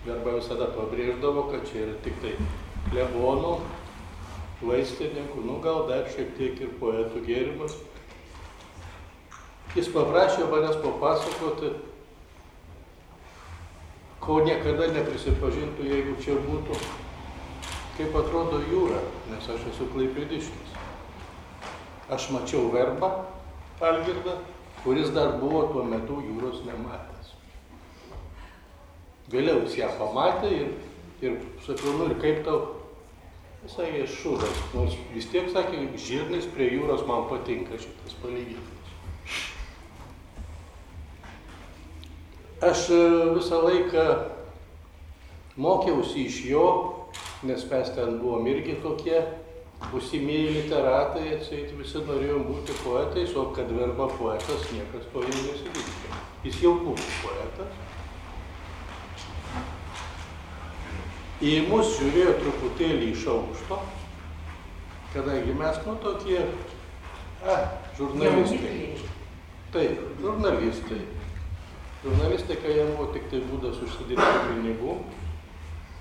arba visada pabrėždavo, kad čia yra tik tai klebonų, vaistininkų, nu gal dar šiek tiek ir poetų gėrimas. Jis paprašė manęs papasakoti, ko niekada neprisipažintų, jeigu čia būtų, kaip atrodo jūra, nes aš esu klaipėdiškis. Aš mačiau verbą Algirdą, kuris dar buvo tuo metu jūros nematęs. Vėliau jis ją pamatė ir, ir sakau, nu ir kaip tau, visai šūdas, nors vis tiek sakė, žirnis prie jūros man patinka šitas palyginimas. Aš e, visą laiką mokiausi iš jo, nes mes ten buvom irgi tokie būsimieji literatai, atseit visi norėjom būti poetais, o kad verba poetas, niekas to jau nesitikė. Jis jau buvo poetas. Į mus žiūrėjo truputėlį iš aukšto, kadangi mes, nu, tokie, a, žurnalistai. Taip, žurnalistai. Žurnalistika jam buvo tik tai būdas užsidirbti pinigų.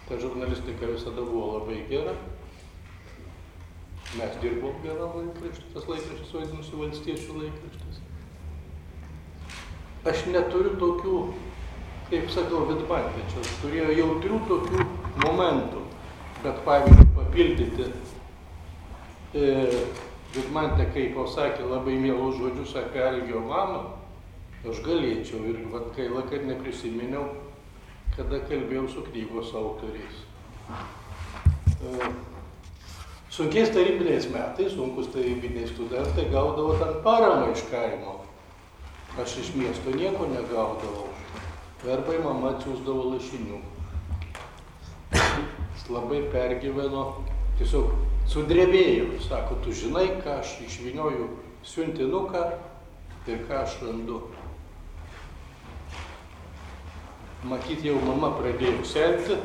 Ta žurnalistika visada buvo labai gera. Mes dirbom geram laikraštį, tas laikraštis vadinasi valstiečių laikraštis. Aš neturiu tokių, kaip sakau, vidmantečios, turėjo jautrių tokių momentų, bet pavyzdžiui papildyti e, vidmantę, kaip pasakė labai mielus žodžius apie Algio mamą, aš galėčiau ir vat gaila, kad neprisiminiau, kada kalbėjau su knygos autoriais. E, Sunkiais tarybiniais metais, sunkus tarybiniai studentai gaudavo ten paramą iš kaimo. Aš iš miesto nieko negaudavau. Verbai mama atsiųsdavo lašinių. Jis labai pergyveno, tiesiog sudrebėjo. Sako, tu žinai, ką aš išvinioju siuntinuką ir ką aš randu. Matyt, jau mama pradėjo senti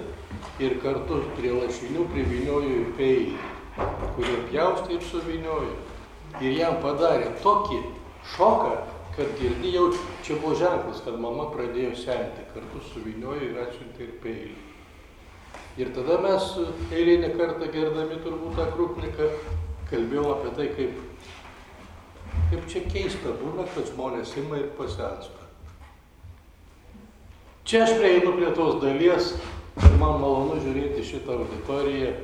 ir kartu prie lašinių priviniojo į peilį, kurį pjaustė ir suviniojo. Ir jam padarė tokį šoką, kad girdi jau čia buvo ženklas, kad mama pradėjo senti, kartu suviniojo ir atsiuntė ir peilį. Ir tada mes eilinį kartą gerdami turbūt tą krupniką kalbėjom apie tai, kaip, kaip čia keista būna, kad žmonės ima ir pasensta. Čia aš prieinu prie tos dalies ir man malonu žiūrėti šitą auditoriją,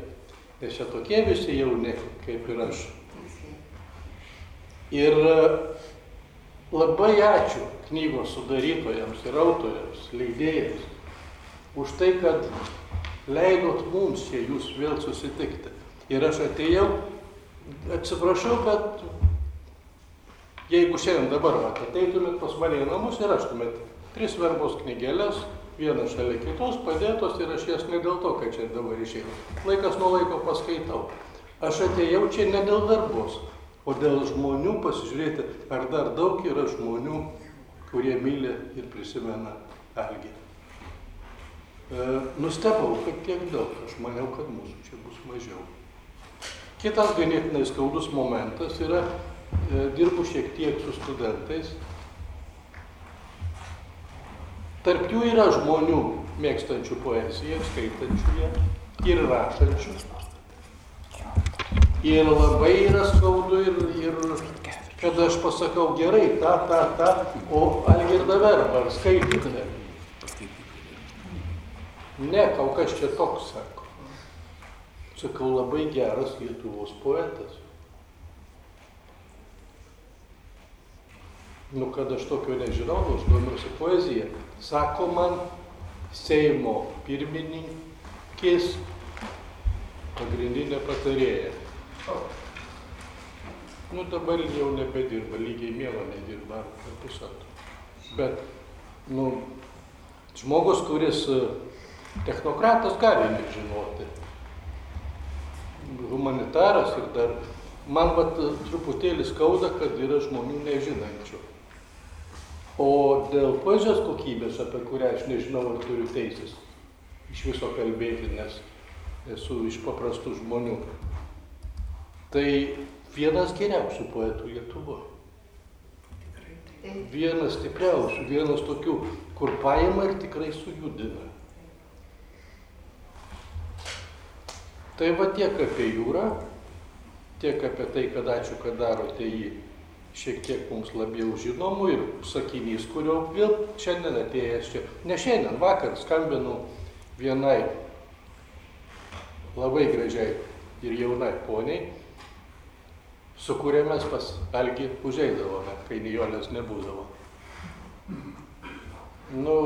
nes čia tokie visi jauni, kaip ir aš. Ir labai ačiū knygos sudarytojams ir autoriams, leidėjams, už tai, kad leidot mums čia jūs vėl susitikti. Ir aš atėjau, atsiprašau, bet jeigu šiandien dabar ateitumėt pas mane į namus ir raštumėt tris verbos knygelės, vieną šalia kitos padėtos ir aš jas ne dėl to, kad čia dabar išėjau. Laikas nuo laiko paskaitau. Aš atėjau čia ne dėl darbos, o dėl žmonių pasižiūrėti, ar dar daug yra žmonių, kurie myli ir prisimena Algį. E, Nustebau, kad tiek daug. Aš maniau, kad mūsų čia bus mažiau. Kitas ganėtinai skaudus momentas yra, e, dirbu šiek tiek su studentais. Tarp jų yra žmonių mėgstančių poeziją, skaitančių ją ir rašančių. Ir labai yra skaudu ir, ir kad aš pasakau gerai, tą, tą, tą, o Algirdą verbą ar skaityti. Ne, kau kas čia toks, sako. Sakau, labai geras Lietuvos poetas. Nu, kad aš tokio nežinau, nors domiuosi poezija. Sako man Seimo pirmininkės pagrindinė patarėja. Nu, dabar jau nebedirba, lygiai mėlo nedirba, ar pusantro. Bet, nu, žmogus, kuris e, technokratas gali nežinoti. Humanitaras ir dar, man vat truputėlį skauda, kad yra žmonių nežinančių. O dėl poezijos kokybės, apie kurią aš nežinau, ar turiu teisės iš viso kalbėti, nes esu iš paprastų žmonių. Tai vienas geriausių poetų Lietuvoje. Vienas stipriausių, vienas tokių, kur paima ir tikrai sujudina. Tai va tiek apie jūrą, tiek apie tai, kad ačiū, kad darote jį šiek tiek mums labiau žinomų ir sakinys, kurio vėl šiandien atėjęs čia, ne šiandien, vakar skambinau vienai labai gražiai ir jaunai poniai, su kuria mes pas Algi užeidavome, kai Nijolės nebūdavo. Nu,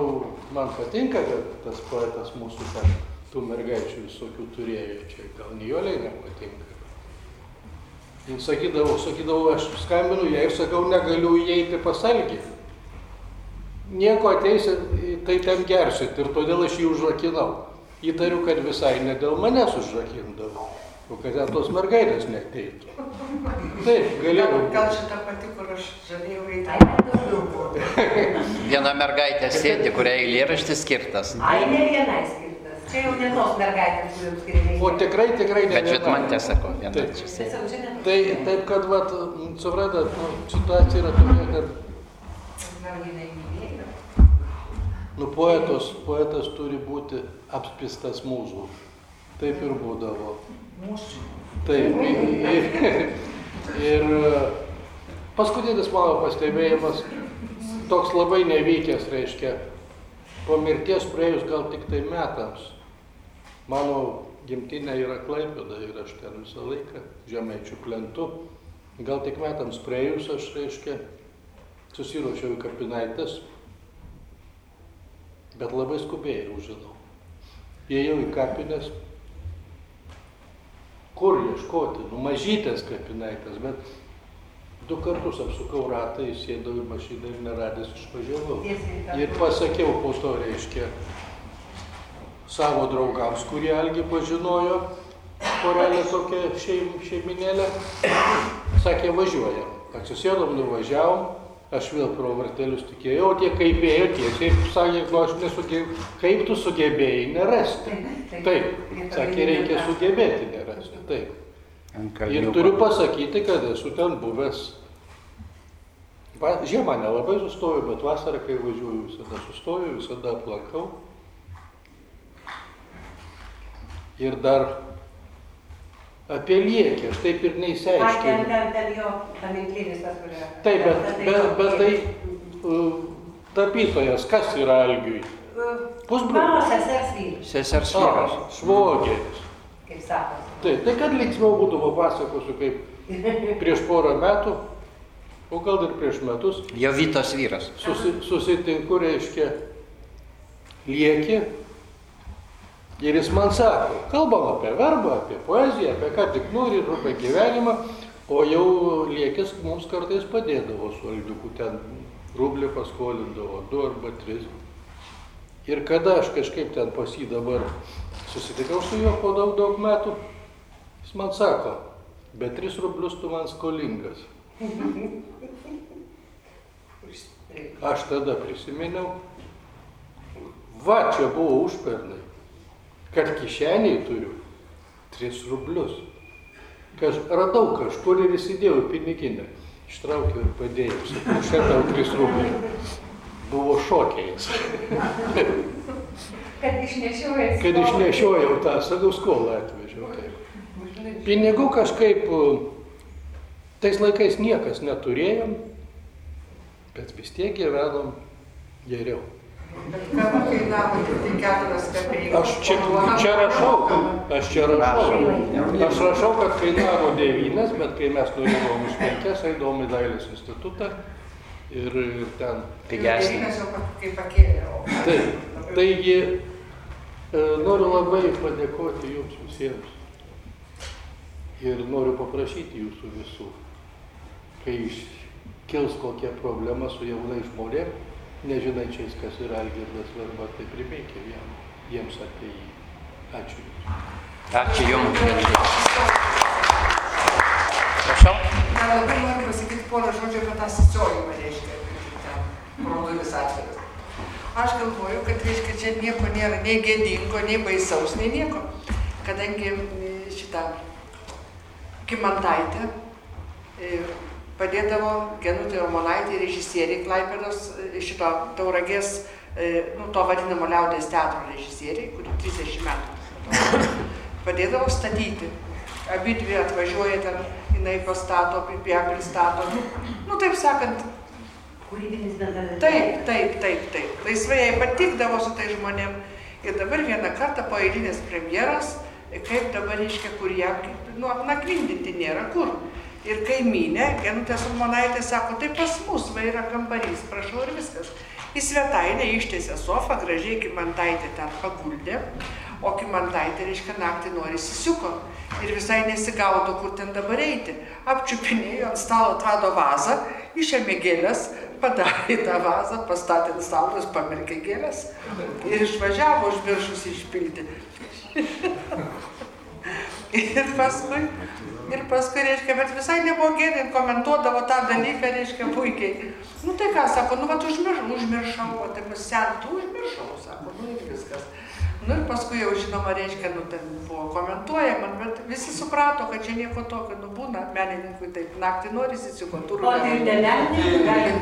man patinka, kad tas poetas mūsų ten tų mergaičių visokių turėjo čia, gal Nijoliai nepatinka. Jis sakydavo, sakydavo, aš skambinu jai sakau, negaliu įeiti pas Algį. Nieko ateisi, tai ten gersit ir todėl aš jį užrakinau. Įtariu, kad visai ne dėl manęs užrakindavo, o kad ten tos mergaitės neteitų. Taip, galėjau. Gal, gal šitą pati, kur aš eiti. Ai, net daugiau buvo. Viena mergaitė sėdi, kuriai eilėraštis skirtas. Ai, ne vienai skirtas. Čia jau ne tos mergaitės, kuriuoms skiriami. O tikrai, tikrai ne. Bet vienam. man tiesako, viena Taip. čia čia. Tai taip, kad, vat, suprantat, nu, situacija yra tokia, kad Gal jinai mylėjo? nu, poetos, poetas turi būti apspistas mūzų. Taip ir būdavo. Mūsų. Taip. Ir, ir paskutinis mano pastebėjimas, toks labai nevykęs, reiškia, po mirties praėjus gal tik tai metams. Mano gimtinė yra Klaipėda ir aš ten visą laiką žemaičių plentu. Gal tik metams praėjus aš, reiškia, susiruošiau į kapinaitės, bet labai skubiai jau žinau. Įėjau į kapines, kur ieškoti, nu mažytės kapinaitės, bet du kartus apsukau ratą, įsėdau į mašiną ir neradęs išvažiavau. Ir pasakiau po to, reiškia, savo draugams, kurie Algi pažinojo, porelė tokia šeim, šeiminėlė, sakė, važiuojam. Atsisėdom, nuvažiavom, aš vėl pro vartelius tikėjau, o tie kaip ėjo tiesiai, sakė, nu aš nesugebėjau, kaip tu sugebėjai nerasti. Taip, sakė, reikia sugebėti nerasti. Taip. Ir turiu pasakyti, kad esu ten buvęs. Žiemą nelabai sustoju, bet vasarą, kai važiuoju, visada sustoju, visada aplankau. Ir dar apie liekį, aš taip ir Ai, ten, ten, ten jo paminklinis tas, kur yra. Taip, bet, bet, jo- bet tai uh, tapytojas, kas yra Algiui? Uh, Pusbrolis. Mano sesers vyras, Sesers vyras. Svogeris. kaip sako. Taip, tai kad linksmiau būtų papasakosiu, kaip prieš porą metų, o gal ir prieš metus, Jo Vytos vyras. susi, susitinku, reiškia, lieki. Ir jis man sako, kalbam apie verbą, apie poeziją, apie ką tik nori, apie gyvenimą, o jau liekis mums kartais padėdavo su algiuku, ten rublį paskolindavo, du arba tris. Ir kada aš kažkaip ten pas jį dabar susitikau su juo po daug, daug metų, jis man sako, bet tris rublius tu man skolingas. Aš tada prisiminiau, va, čia buvo užpernai, kad kišeniai turiu 3 rublius. Kaž, radau kažkur ir įsidėjau į piniginę. Ištraukiau ir padėjau. Sakau, šiandien tau 3 rubliai. Buvo šokėjais. Kad išnešiojai. Kad išnešiojau tą, sakau, skolą atvežiau. Taip. Pinigų kažkaip tais laikais niekas neturėjom, bet vis tiek gyvenom geriau. Kava kainavo tik tai keturias kapeikas. Aš čia, čia rašau, aš čia rašau. Aš rašau, kad kainavo devynas, bet kai mes nuėjom už penkias, eidavom į dailės institutą ir ten. Pigesnė. Taip, taigi e, noriu labai padėkoti jums visiems. Ir noriu paprašyti jūsų visų, kai iškils kokia problema su jaunais žmonėm, nežinančiais, kas yra Algirdas Verba, tai priminkime jam, jiems apie jį. Ačiū. Ačiū Jums. Prašau. Dar labai noriu pasakyti porą žodžių apie tą sisiojimą, reiškia, ten parodomis atviras. Aš galvoju, kad reiškia, čia nieko nėra nei gėdingo, nei baisaus, nei nieko. Kadangi e, šitą Kimantaitė e, padėdavo Genutė Romonaitė režisieriai Klaipėdos e, šito tauragės, e, nu, to vadinamo liaudės teatro režisieriai, kuri 30 metų padėdavo statyti. Abi dvi atvažiuoja ten, jinai pastato, ją pristato. Nu, taip sakant, Kūrybinis bendradarbiavimas. taip, taip, taip, taip. Laisvai jai patikdavo su tai žmonėm. Ir dabar vieną kartą po eilinės premjeros, kaip dabar reiškia, kur ją, nu, apnakvindinti nėra kur. Ir kaimynė, Genutė Sulmonaitė, sako, tai pas mus va yra kambarys, prašau ir viskas. Į svetainę ištiesė sofą, gražiai Kimantaitė ten paguldė, o Kimantaitė, reiškia, naktį nori įsisuko. Ir visai nesigaudo, kur ten dabar eiti. Apčiupinėjo ant stalo atrado vazą, išėmė gėlės, padarė tą vazą, pastatė ant stalo, jis pamerkė gėlės ir išvažiavo užmiršus išpilti. ir paskui, ir paskui, reiškia, bet visai nebuvo gėdė, komentuodavo tą dalyką, reiškia, puikiai. Nu tai ką, sako, nu vat užmiršau, užmiršau, o tai pasentų užmiršau, sako, nu ir viskas. Nu ir paskui jau žinoma, reiškia, nu ten buvo komentuojama, bet visi suprato, kad čia nieko tokio, nu būna menininkui taip, naktį nori įsikonturų. O tai ir nemenininkų gali.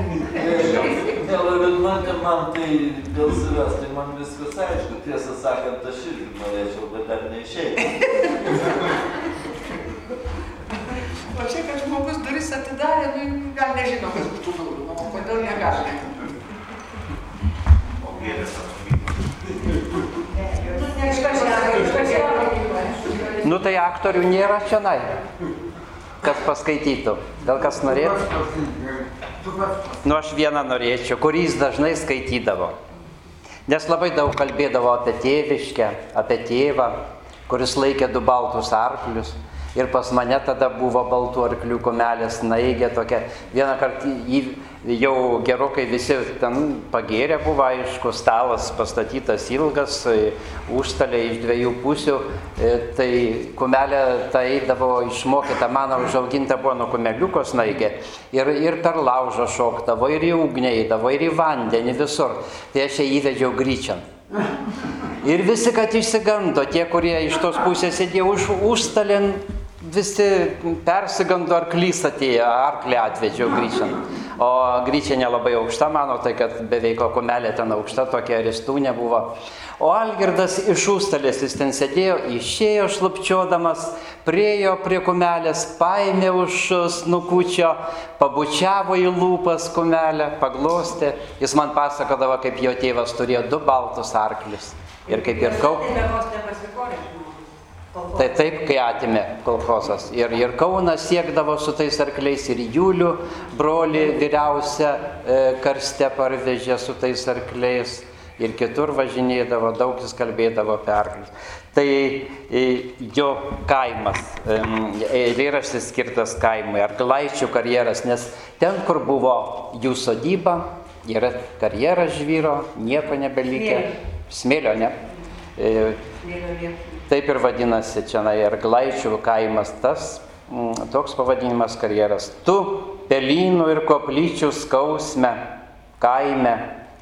Dėl Vidmantė man tai dėl savęs, tai man viskas aišku. Tiesą sakant, aš irgi norėčiau, bet dar neišėjau. O čia, kad žmogus duris atidarė, nu gal nežino, kas už tų durų, nu, o kodėl negali. O gėlės. Nu. Nu tai aktorių nėra čionai. Kas paskaitytų. Gal kas norėtų? Nu aš vieną norėčiau, kurį jis dažnai skaitydavo. Nes labai daug kalbėdavo apie tėviškę, apie tėvą, kuris laikė du baltus arklius. Ir pas mane tada buvo baltų arklių kumelės naigė tokia. Vieną kartą jį jau gerokai visi ten pagėrė buvo, aišku, stalas pastatytas ilgas, užstalė iš dviejų pusių. e, Tai kumelė tai eidavo išmokyta, mano užauginta buvo nuo kumeliukos naigė. Ir, ir per laužą šokdavo, ir į ugnį eidavo, ir į vandenį visur. Tai aš ją įvedžiau gryčian. Ir visi, kad išsigando, tie, kurie iš tos pusės sėdėjo už užstalin, visi persigando arklys atėjo, arklį atvedžiau gryčian. O gryčia nelabai aukšta, mano, tai kad beveik kumelė ten aukšta, tokia ristų nebuvo. O Algirdas iš užstalės, jis ten sėdėjo, išėjo šlapčiodamas, priejo prie kumelės, paėmė už snukučio, pabučiavo į lūpas kumelę, paglostė. Jis man pasakodavo, kaip jo tėvas turėjo du baltus arklius. Ir kaip ir kau. Tai. Tai taip, kai atimė kolchosas. Ir, ir Kaunas siekdavo su tais arkliais, ir Julių broli vyriausia e, karste parvežė su tais arkliais. Ir kitur važinėdavo, daug jis kalbėdavo apie arklius. Tai e, jo kaimas, eilėraštis skirtas kaimui, arklaičių karjeras, nes ten, kur buvo jų sodyba, yra karjeras žvyro, nieko nebelikė. Smėlio, ne? E, liepų. Taip ir vadinasi čia Arglaičių kaimas tas, mm, toks pavadinimas karjeras. Tu pelynų ir koplyčių skausme, kaime,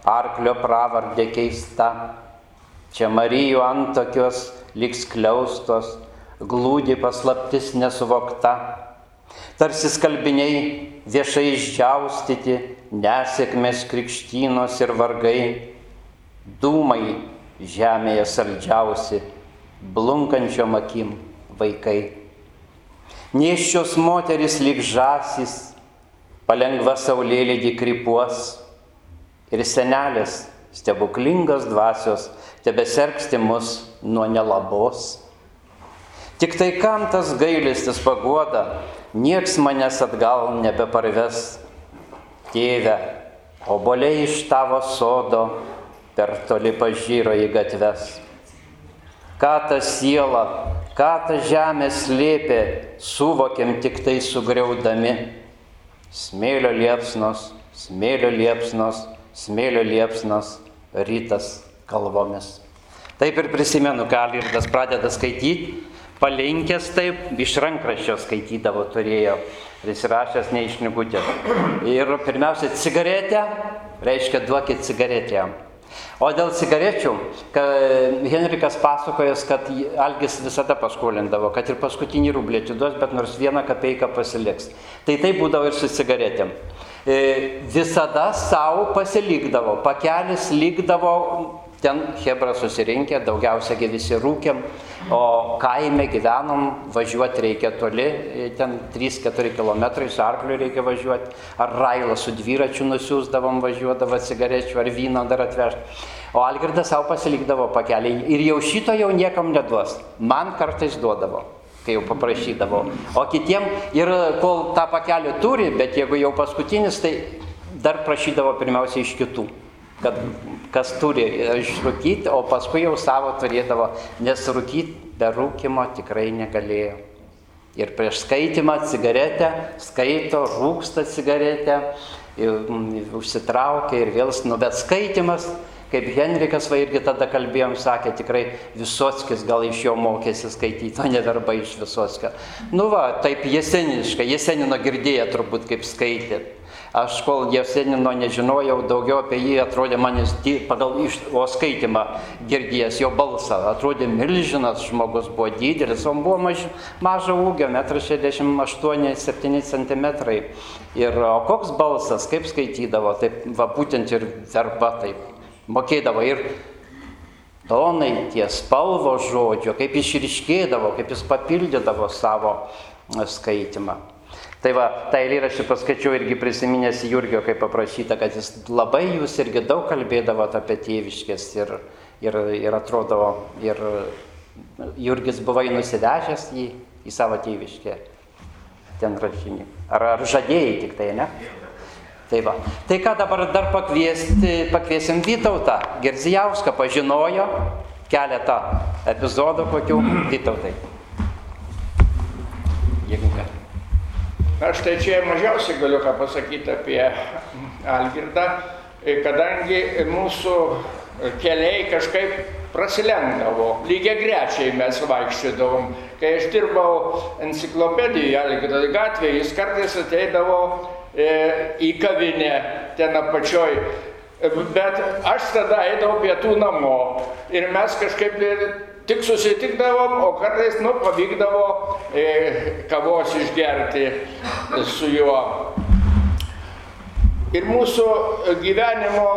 arklio pravardė keista, Čia Marijų antokios liks kliaustos, glūdi paslaptis nesuvokta. Tarsi skalbiniai viešai išdžiaustyti, nesėkmės krikštynos ir vargai, dūmai žemėje saldžiausi, blunkančiom akim vaikai. Nieščios moteris lyg žasis, palengva saulėlydį krypuos ir senelės stebuklingos dvasios tebesergsti mus nuo nelabos. Tik tai kam tas gailestis pagoda, nieks manęs atgal nebeparves. Tėve, oboliai iš tavo sodo per toli pažyro į gatves. Ką ta siela, ką ta žemė slėpė, suvokiam tik tai sugriaudami. Smėlio liepsnos, smėlio liepsnos, smėlio liepsnos, rytas kalvomis. Taip ir prisimenu, ką Alirdas pradeda skaityti, palinkęs taip, iš rankraščio skaitydavo turėjo, prisirašęs ne iš knygutės. Ir pirmiausia, cigaretę, reiškia duokit cigaretę jam. O dėl cigarečių, Henrikas pasakojas, kad Algis visada paskolindavo, kad ir paskutinį rublį atiduos, bet nors vieną kapeiką pasiliks. Tai tai būdavo ir su cigaretėm. E, visada savo pasilikdavo, pakelis likdavo ten Hebra susirinkę, daugiausiai visi rūkiam, o kaime gyvenom, važiuoti reikia toli, ten 3-4 km su arkliu reikia važiuoti, ar railą su dviračiu nusiųsdavom, važiuodavo cigarečių ar vyno dar atvežti. O Algirdas savo pasilikdavo pakelį ir jau šito jau niekam neduos. Man kartais duodavo kai jau paprašydavo. O kitiem ir kol tą pakelį turi, bet jeigu jau paskutinis, tai dar prašydavo pirmiausia iš kitų kad kas turi išrūkyti, o paskui jau savo turėdavo, nes rūkyti be rūkimo tikrai negalėjo. Ir prieš skaitimą cigaretę skaito, rūksta cigaretę, užsitraukia ir vėl, nu bet skaitimas, kaip Henrikas va irgi tada kalbėjom, sakė, tikrai Visotskis gal iš jo mokėsi skaityti, o ne verba iš Visotskio. Nu va, taip jeseniškai, jesenino girdėję turbūt kaip skaitėt. Aš kol Jesenino nežinojau, daugiau apie jį atrodė manis pagal o skaitimą girdėjęs jo balsą. Atrodė milžinas žmogus, buvo didelis, o buvo maž, mažo ūgio, 1,68-7 cm. Ir o koks balsas, kaip skaitydavo, taip va būtent ir verba taip mokėdavo. Ir tonai, tie spalvo žodžio, kaip išriškėdavo, kaip jis papildydavo savo skaitimą. Tai va, tą eilėraštį paskaičiau irgi prisiminęs Jurgio, kaip paprašyta, kad jis labai jūs irgi daug kalbėdavot apie tėviškės ir, ir, ir atrodo, ir Jurgis buvai nusivežęs jį į savo tėviškę ten rašinį. Ar, ar žadėjai tik tai, ne? Tai va. Tai ką dabar dar pakviesti, pakviesim Vytautą. Gerzijauską pažinojo keletą epizodų kokių Vytautai. Jeigu ką. Aš tai čia mažiausiai galiu ką pasakyti apie Algirdą, kadangi mūsų keliai kažkaip prasilenkdavo, lygiai grečiai mes vaikščiodavom. Kai aš dirbau enciklopedijoje Algirdo gatvėje, jis kartais ateidavo e, į kavinę ten apačioj. Bet aš tada eidavau pietų namo ir mes kažkaip tik susitikdavom, o kartais, nu, pavykdavo e, kavos išgerti su juo. Ir mūsų gyvenimo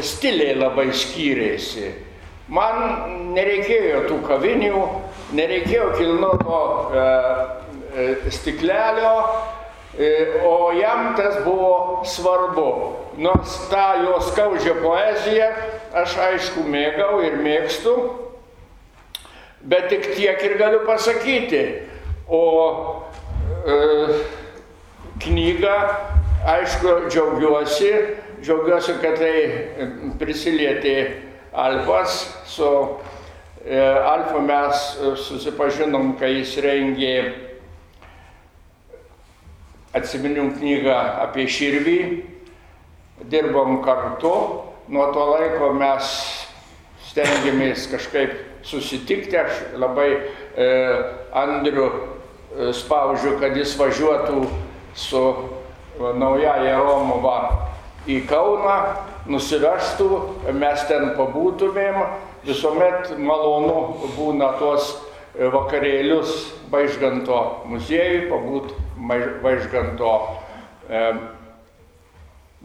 stiliai labai skyrėsi. Man nereikėjo tų kavinių, nereikėjo kilnoto e, e, stiklelio, e, o jam tas buvo svarbu. Nors tą jo skaudžią poeziją aš aišku mėgau ir mėgstu, Bet tik tiek ir galiu pasakyti. O e, knygą, aišku, džiaugiuosi, džiaugiuosi, kad tai prisilietė Alfas. Su e, Alfa mes susipažinom, kai jis rengė atsiminimų knygą apie Širvį. Dirbom kartu. Nuo to laiko mes stengiamės kažkaip susitikti. Aš labai e, Andriu e, spaudžiu, kad jis važiuotų su e, naujaja Romova į Kauną, nusivežtų, mes ten pabūtumėm visuomet malonu būna tuos e, vakarėlius Vaižganto muziejui, pabūt Vaižganto e,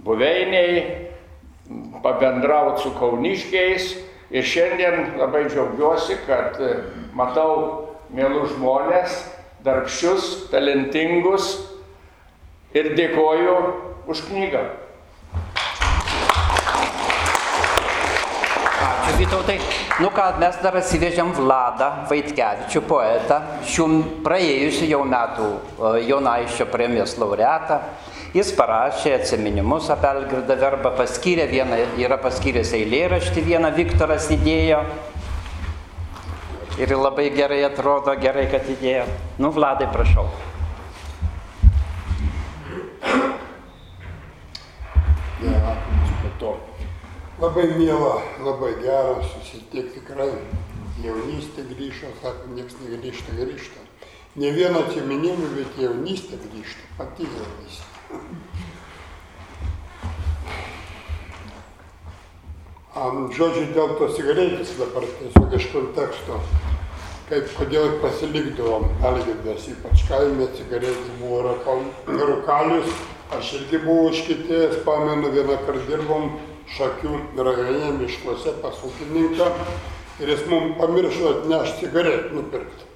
buveiniai, pabendrauti su kauniškiais. Ir šiandien labai džiaugiuosi, kad e, matau mielus žmonės, darbščius, talentingus ir dėkoju už knygą. Ačiū Vytautai. Nu ką, mes dar atsivežėm Vladą Vaitkevičių, poetą, šių praėjusių jau metų e, Jonaiščio premijos laureatą. Jis parašė atsiminimus apie Algirdą Verbą, paskyrė vieną, yra paskyręs eilėraštį, vieną Viktoras įdėjo. Ir labai gerai atrodo, gerai, kad įdėjo. Nu, Vladai, prašau. Labai miela, labai gera susitikti tikrai. Jaunystė grįžo, sako, niekas negrįžta, grįžta. Ne vieno atsiminimų, bet jaunystė grįžta, pati jaunystė. Um, žodžiu, dėl tos cigaretės dabar tiesiog iš konteksto, kaip kodėl pasilikdavom Algirdas, ypač kaime cigaretė buvo rūkalius, aš irgi buvau užkitėjęs, pamenu, vieną kartą dirbom Šakių rajone miškuose pas ūkininką ir jis mums pamiršo atnešti cigaretę nupirkti.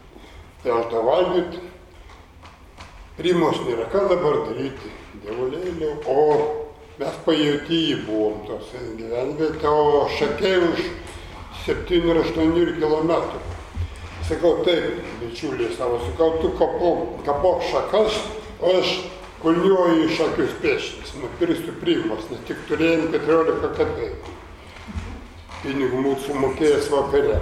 Tai aš tą valgyti, primos nėra, ką dabar daryti, dievulėlė, o mes pajauti jį buvom tos gyvenvietė, o šakiai už 7-8 km. Sakau, taip, bičiuliai savo, sakau, tu kapok, kapok šakas, o aš kulniuoju šakius pieštis, nupirksiu primos, nes tik turėjom 14 kapeikų. Pinigų mūsų mokėjęs vakare.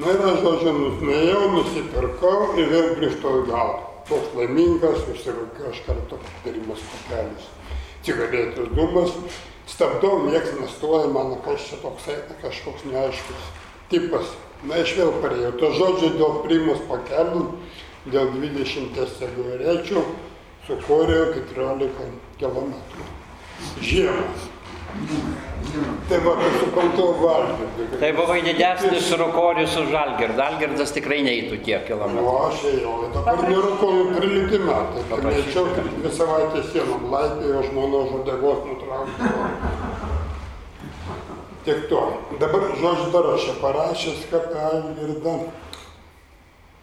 Na ir aš, žodžiu, nuėjau, nusipirkau ir vėl grįžtau gal. Toks laimingas, užsirūkiau aš kartu pirmas pakelis. Cigaretės dūmas, stabdau, nieks nestoja, mano kas čia toks eina, kažkoks neaiškus tipas. Na, aš vėl parėjau. To žodžiu dėl primos pakelių, dėl 20 cigarečių, sukūriau 14 km. Žiemą. Tai va, tai supratau valgyti. Tai buvai didesnis rūkorius už Algirdą. Algirdas tikrai neįtų tiek kilometrų. Nu, aš ėjau, dabar 13 metai. Tai greičiau, kaip dvi savaitės sienom laipėjo, žmona žodegos nutraukdavo. Tik to. Dabar, žodžiu, dar aš parašęs, kad Algirdą.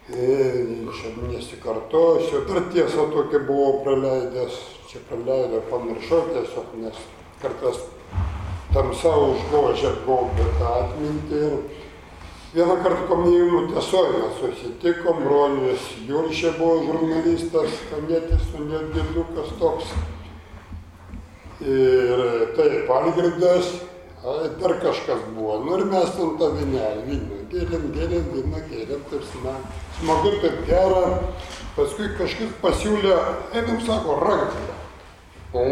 Čia nesikartosiu, dar tiesą tokia buvau praleidęs, čia praleidau, pamiršau tiesiog, nes kartais tamsa užgožia gaubia tą atmintį. Vieną kartą komjaunimų tiesoje mes susitikom, brolius Juršė buvo žurnalistas, kamėtis, nedidukas toks. Ir taip, Algirdas, dar kažkas buvo. Nu ir mes ten tą vinelį, vyną, gėlėm, gėlėm, vyną, gėlėm, taip smagu, smagu, taip gera. Paskui kažkas pasiūlė, einam, sako, ranką. O,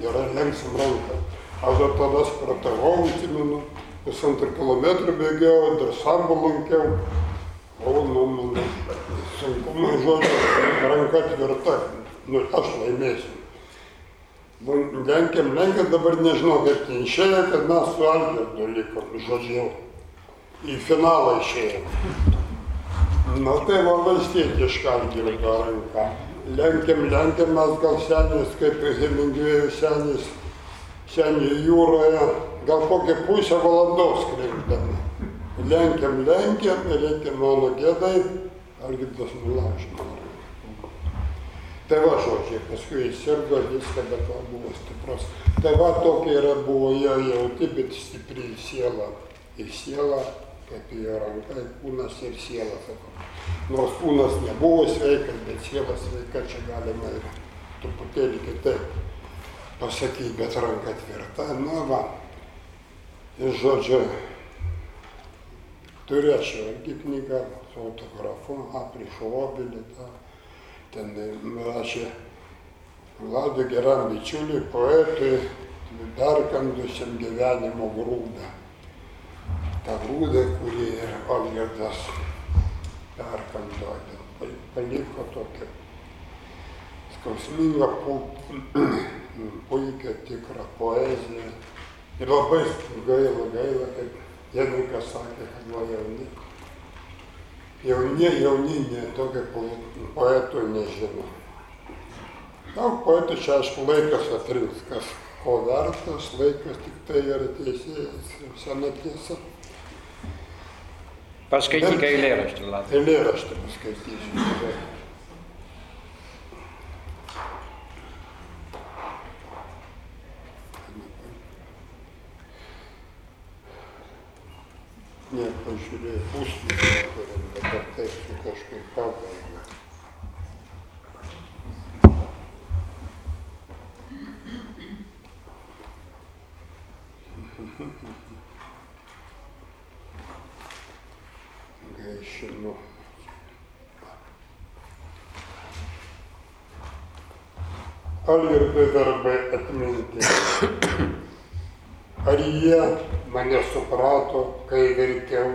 gerai, lenksim ranką. Aš dar tada sportavau, atsimenu, pusantrų kilometrų bėgiau, dar sambo lankiau. O, nu, man sunku, man žodžiu, ranka tvirta, nu, aš laimėsiu. Nu, lenkiam, lenkiam, dabar nežinau, kaip ten išėjo, kad mes su Algirdu likom, žodžiu, į finalą išėjom. Na tai va valstietiška Algirdo ranka. Lenkiam, lenkiam, mes gal senis, kaip Hemingvėjų senis, senį jūroje, gal kokią pusę valandos kreipdami. Lenkiam, lenkiam, reikia mano gėdai, Algirdas nulaužė. Tai va žodžiai, paskui jis sirgo viską, bet va buvo stiprus. Tai va tokia yra buvo jo jauti, bet stipri siela. Ir siela, kaip jo ranka, ir kūnas ir siela, sakau. Nors kūnas nebuvo sveikas, bet siela sveika, čia galima ir truputėlį kitaip pasakyti, bet ranka tvirta. Nu va. Ir žodžiu, turėčiau irgi knygą su autografu, aprišo obelį tą ten rašė Vladui geram bičiuliui, poetui, perkandusiam gyvenimo grūdą. Ta grūda, kurį ir Olgirdas perkando, paliko tokią skausmingą, puikią, tikrą poeziją. Ir labai gaila, gaila, kad Jenikas sakė, kad buvo jauni. Jauni, jauni, ne tokio po- poeto nežino. Daug poetų čia aišku laikas atrinks, kas ko vertas, laikas tik tai yra teisėjas, sena tiesa. Paskaityk eilėraštį, Latvija. Eilėraštį paskaitysiu. tikrai. Ne, pažiūrėjau, puslapį turim, dabar taip su kažkaip pabaiga. Gaišinu. Algirdai darbai atminti. Ar jie mane suprato, kai verkiau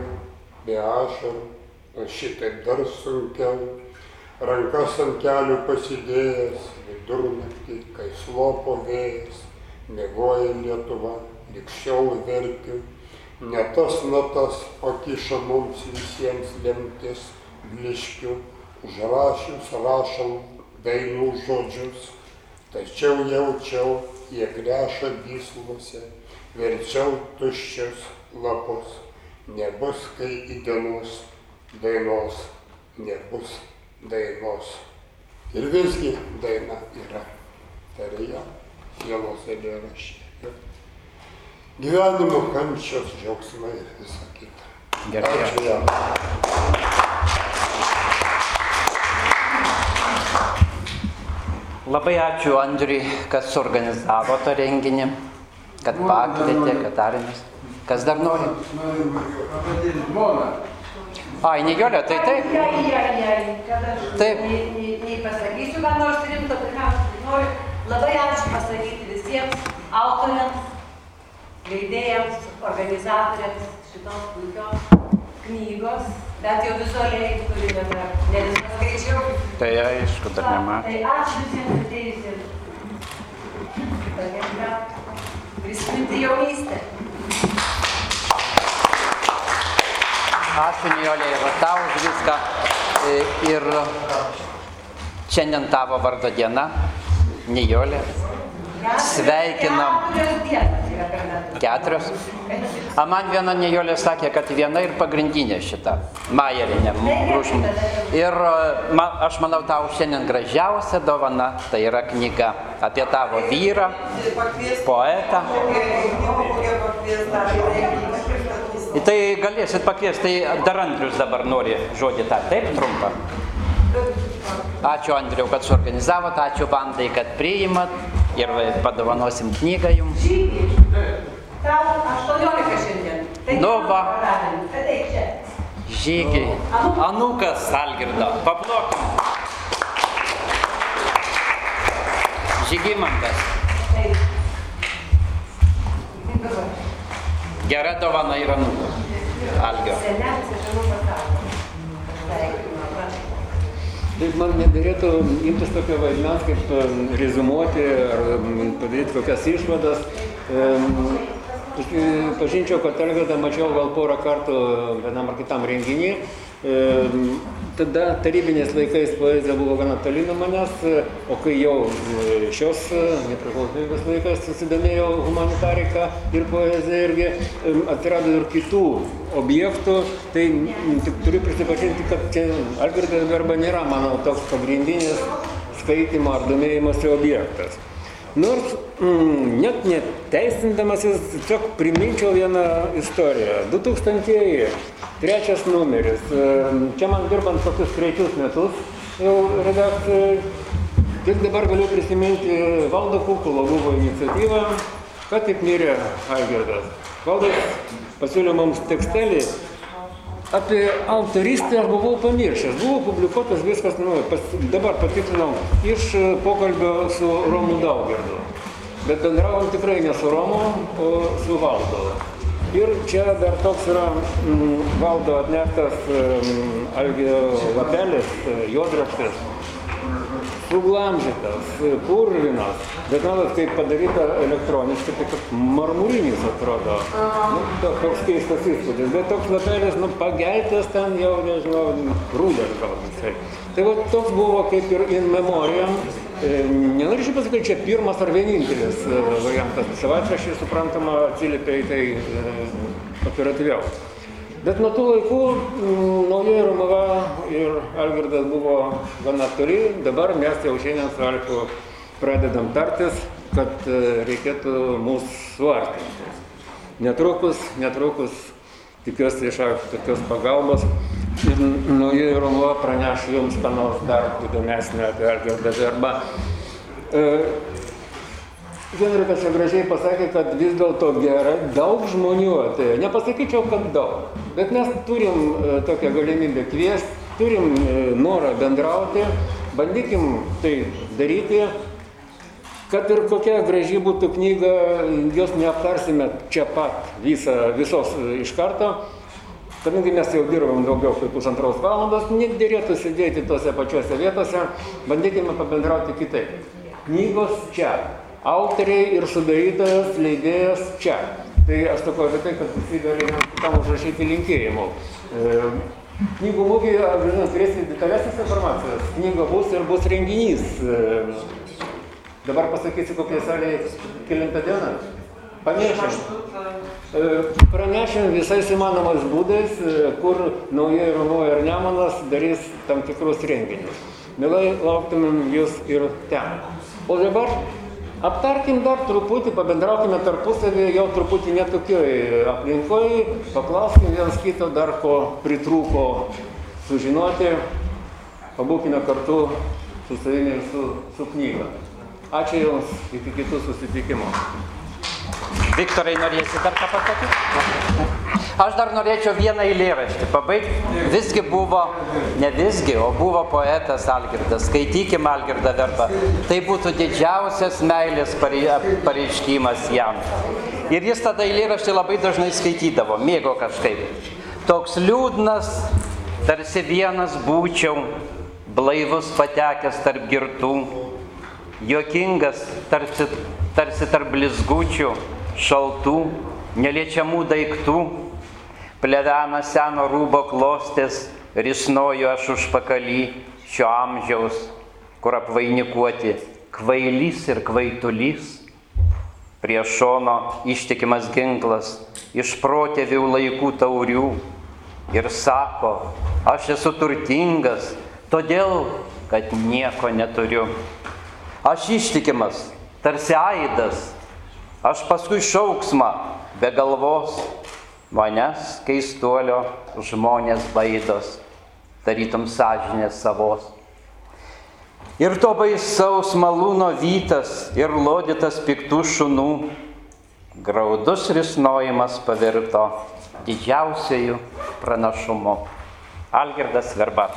be ašarų, o šitaip dar sunkiau, rankas ant kelių pasidėjęs, vidurnaktį, kai slopo vėjas, mėgoja Lietuva, likščiau verkiu, ne tas natas pakiša mums visiems lemtis, bliškių, užrašius rašom dainų žodžius, tačiau jaučiau, jie greša gyslose, verčiau tuščius lapus, nebus kai į dienos dainos, nebus dainos. Ir visgi daina yra tarėja, sielos eilėraščiai. Gyvenimo kančios, džiaugsmai ir visa kita. Gerai. Ačiū jam. Labai ačiū Andriui, kad suorganizavo tą renginį, kad pakvietė, kad tarėmės. Kas dar nori? Ai, Nijolė, tai taip. Ai, ai, ai, kad aš Taip. nei, nei, nei pasakysiu, ką nors rimto, pirmiausia, tai noriu labai ačiū pasakyti visiems autoriams, leidėjams, organizatoriams šitos puikios knygos, bet jau vizualiai turime dar, ne viską skaičiau. Tai aišku, dar nematė. Tai ačiū visiems atėjusiems. Prisiminti jaunystę. Ačiū Nijolė ir tau už viską. E, Ir šiandien tavo vardo diena, Nijolė. Sveikinam. Keturios. A man viena Nijolė sakė, kad viena ir pagrindinė šita, Majerinė, brūžinė. Ir e, ma, aš manau, tau šiandien gražiausia dovana tai yra knyga apie tavo vyrą, poetą. Tai galėsit pakviesti, tai dar Andrius dabar nori žodį tą, taip trumpą. Ačiū Andriu, kad suorganizavot, ačiū bandai, kad priimat ir padovanosim knygą jums. Tau 18 šiandien. Tai Nu va. Žygiai. Anukas Algirdo. Paplokim. Žygimantas. Taip. Gera dovana. Algio. Anų pasaulio. Sveikinimą, prašau. Tai man nedarėtų imtis tokio vaidmens, kaip em, rezumuoti ar em, padaryti kokias išvadas. E, pažinčiau, kad Elgirdą mačiau gal porą kartų vienam ar kitam renginį. Em, Tada tarybiniais laikais poezija buvo gana toli nuo manęs, o kai jau e, šios e, nepriklausomybės laikais susidomėjau humanitarika ir poezija irgi atsirado ir kitų objektų, tai tik turiu prisipažinti, kad čia Algirdas Verba nėra, manau, toks pagrindinis skaitimo ar domėjimosi objektas. Nors mm, net neteisindamasis, tiesiog priminčiau vieną istoriją. 2000-ieji, trečias numeris. Čia man dirbant tokius trečius metus jau redakcijai. Tik dabar galiu prisiminti Valdo Kukulo buvo iniciatyva, kad tik mirė Algirdas. Valdas pasiūlė mums tekstelį apie autorystę aš buvau pamiršęs. Buvo publikuotas viskas, nu, pas, dabar patikslinau, iš e, pokalbio su Romu Daugirdu. Bet bendravom tikrai ne su Romu, o su Valdo. Ir čia dar toks yra mm, Valdo atneštas mm, Algio lapelis, e, juodraštis. Suglamžytas, purvinas, bet matot, kaip padaryta elektroniškai, tai kaip marmurinis atrodo. Nu, to- toks keistas įspūdis, bet toks lapelis, nu, pageltas ten jau, nežinau, rūdės gal visai. Tai va toks buvo kaip ir in memoriam. Nenorėčiau pasakyti, čia pirmas ar vienintelis variantas. Savaitraščiai suprantama atsiliepia į tai operatyviau. Bet nuo tų laikų mm, naujoji Romuva ir Algirdas buvo gana toli, dabar mes jau šiandien su Alfu pradedam tartis, kad e, reikėtų mūsų suartinti. Netrukus, netrukus tikiuosi iš Alfu tokios pagalbos ir naujoji Romuva praneš jums, ką nors dar įdomesnio apie Algirdą Verbą. Henrikas čia gražiai pasakė, kad vis dėlto gerai, daug žmonių atėjo. Nepasakyčiau, kad daug, bet mes turim e, tokią galimybę kviesti, turim e, norą bendrauti, bandykim tai daryti, kad ir kokia graži būtų knyga, jos neaptarsime čia pat visą, visos e, iš karto. Kadangi mes jau dirbam daugiau kaip pusantros valandos, nedėrėtų sėdėti tose pačiose vietose, bandykime pabendrauti kitaip. Knygos čia, autoriai ir sudarytojas, leidėjas čia. Tai aš sakau apie tai, kad visi gali vienas kitam užrašyti linkėjimų. E, knygų mūgėje, žinot, turėsite detalesnės informacijos. Knyga bus ir bus renginys. E, dabar pasakysiu, kokie salėje kilintą dieną. Pamiršim. E, Pranešim visais įmanomais būdais, e, kur naujai Romoje ir Nemonas darys tam tikrus renginius. Mielai lauktumėm jūs ir ten. O dabar aptarkim dar truputį, pabendraukime tarpusavį, jau truputį netokioj aplinkoj, paklauskim vienas kito dar ko pritrūko sužinoti, pabūkime kartu su savimi ir su, su knyga. Ačiū Jums, iki kitų susitikimų. Viktorai, norėsi dar ką pasakyti? Aš dar norėčiau vieną eilėraštį pabaigti. Visgi buvo, ne visgi, o buvo poetas Algirdas. Skaitykim Algirdą verbą. Tai būtų didžiausias meilės parei- pareiškimas jam. Ir jis tada eilėraštį labai dažnai skaitydavo, mėgo kažkaip. Toks liūdnas, tarsi vienas būčiau, blaivus patekęs tarp girtų, juokingas tarsi, tarsi tarp blizgučių, šaltų, neliečiamų daiktų, plevena seno rūbo klostės, risnoju aš užpakalį šio amžiaus, kur apvainikuoti kvailys ir kvaitulys, prie šono ištikimas ginklas iš protėvių laikų taurių ir sako, aš esu turtingas, todėl, kad nieko neturiu. Aš ištikimas, tarsi aidas, aš paskui šauksmą be galvos, manęs keistuolio žmonės baidos, tarytum sąžinės savos. Ir to baisaus malūno vytas ir lodytas piktų šunų, graudus risnojimas pavirto didžiausiųjų pranašumu. Algirdas Verba.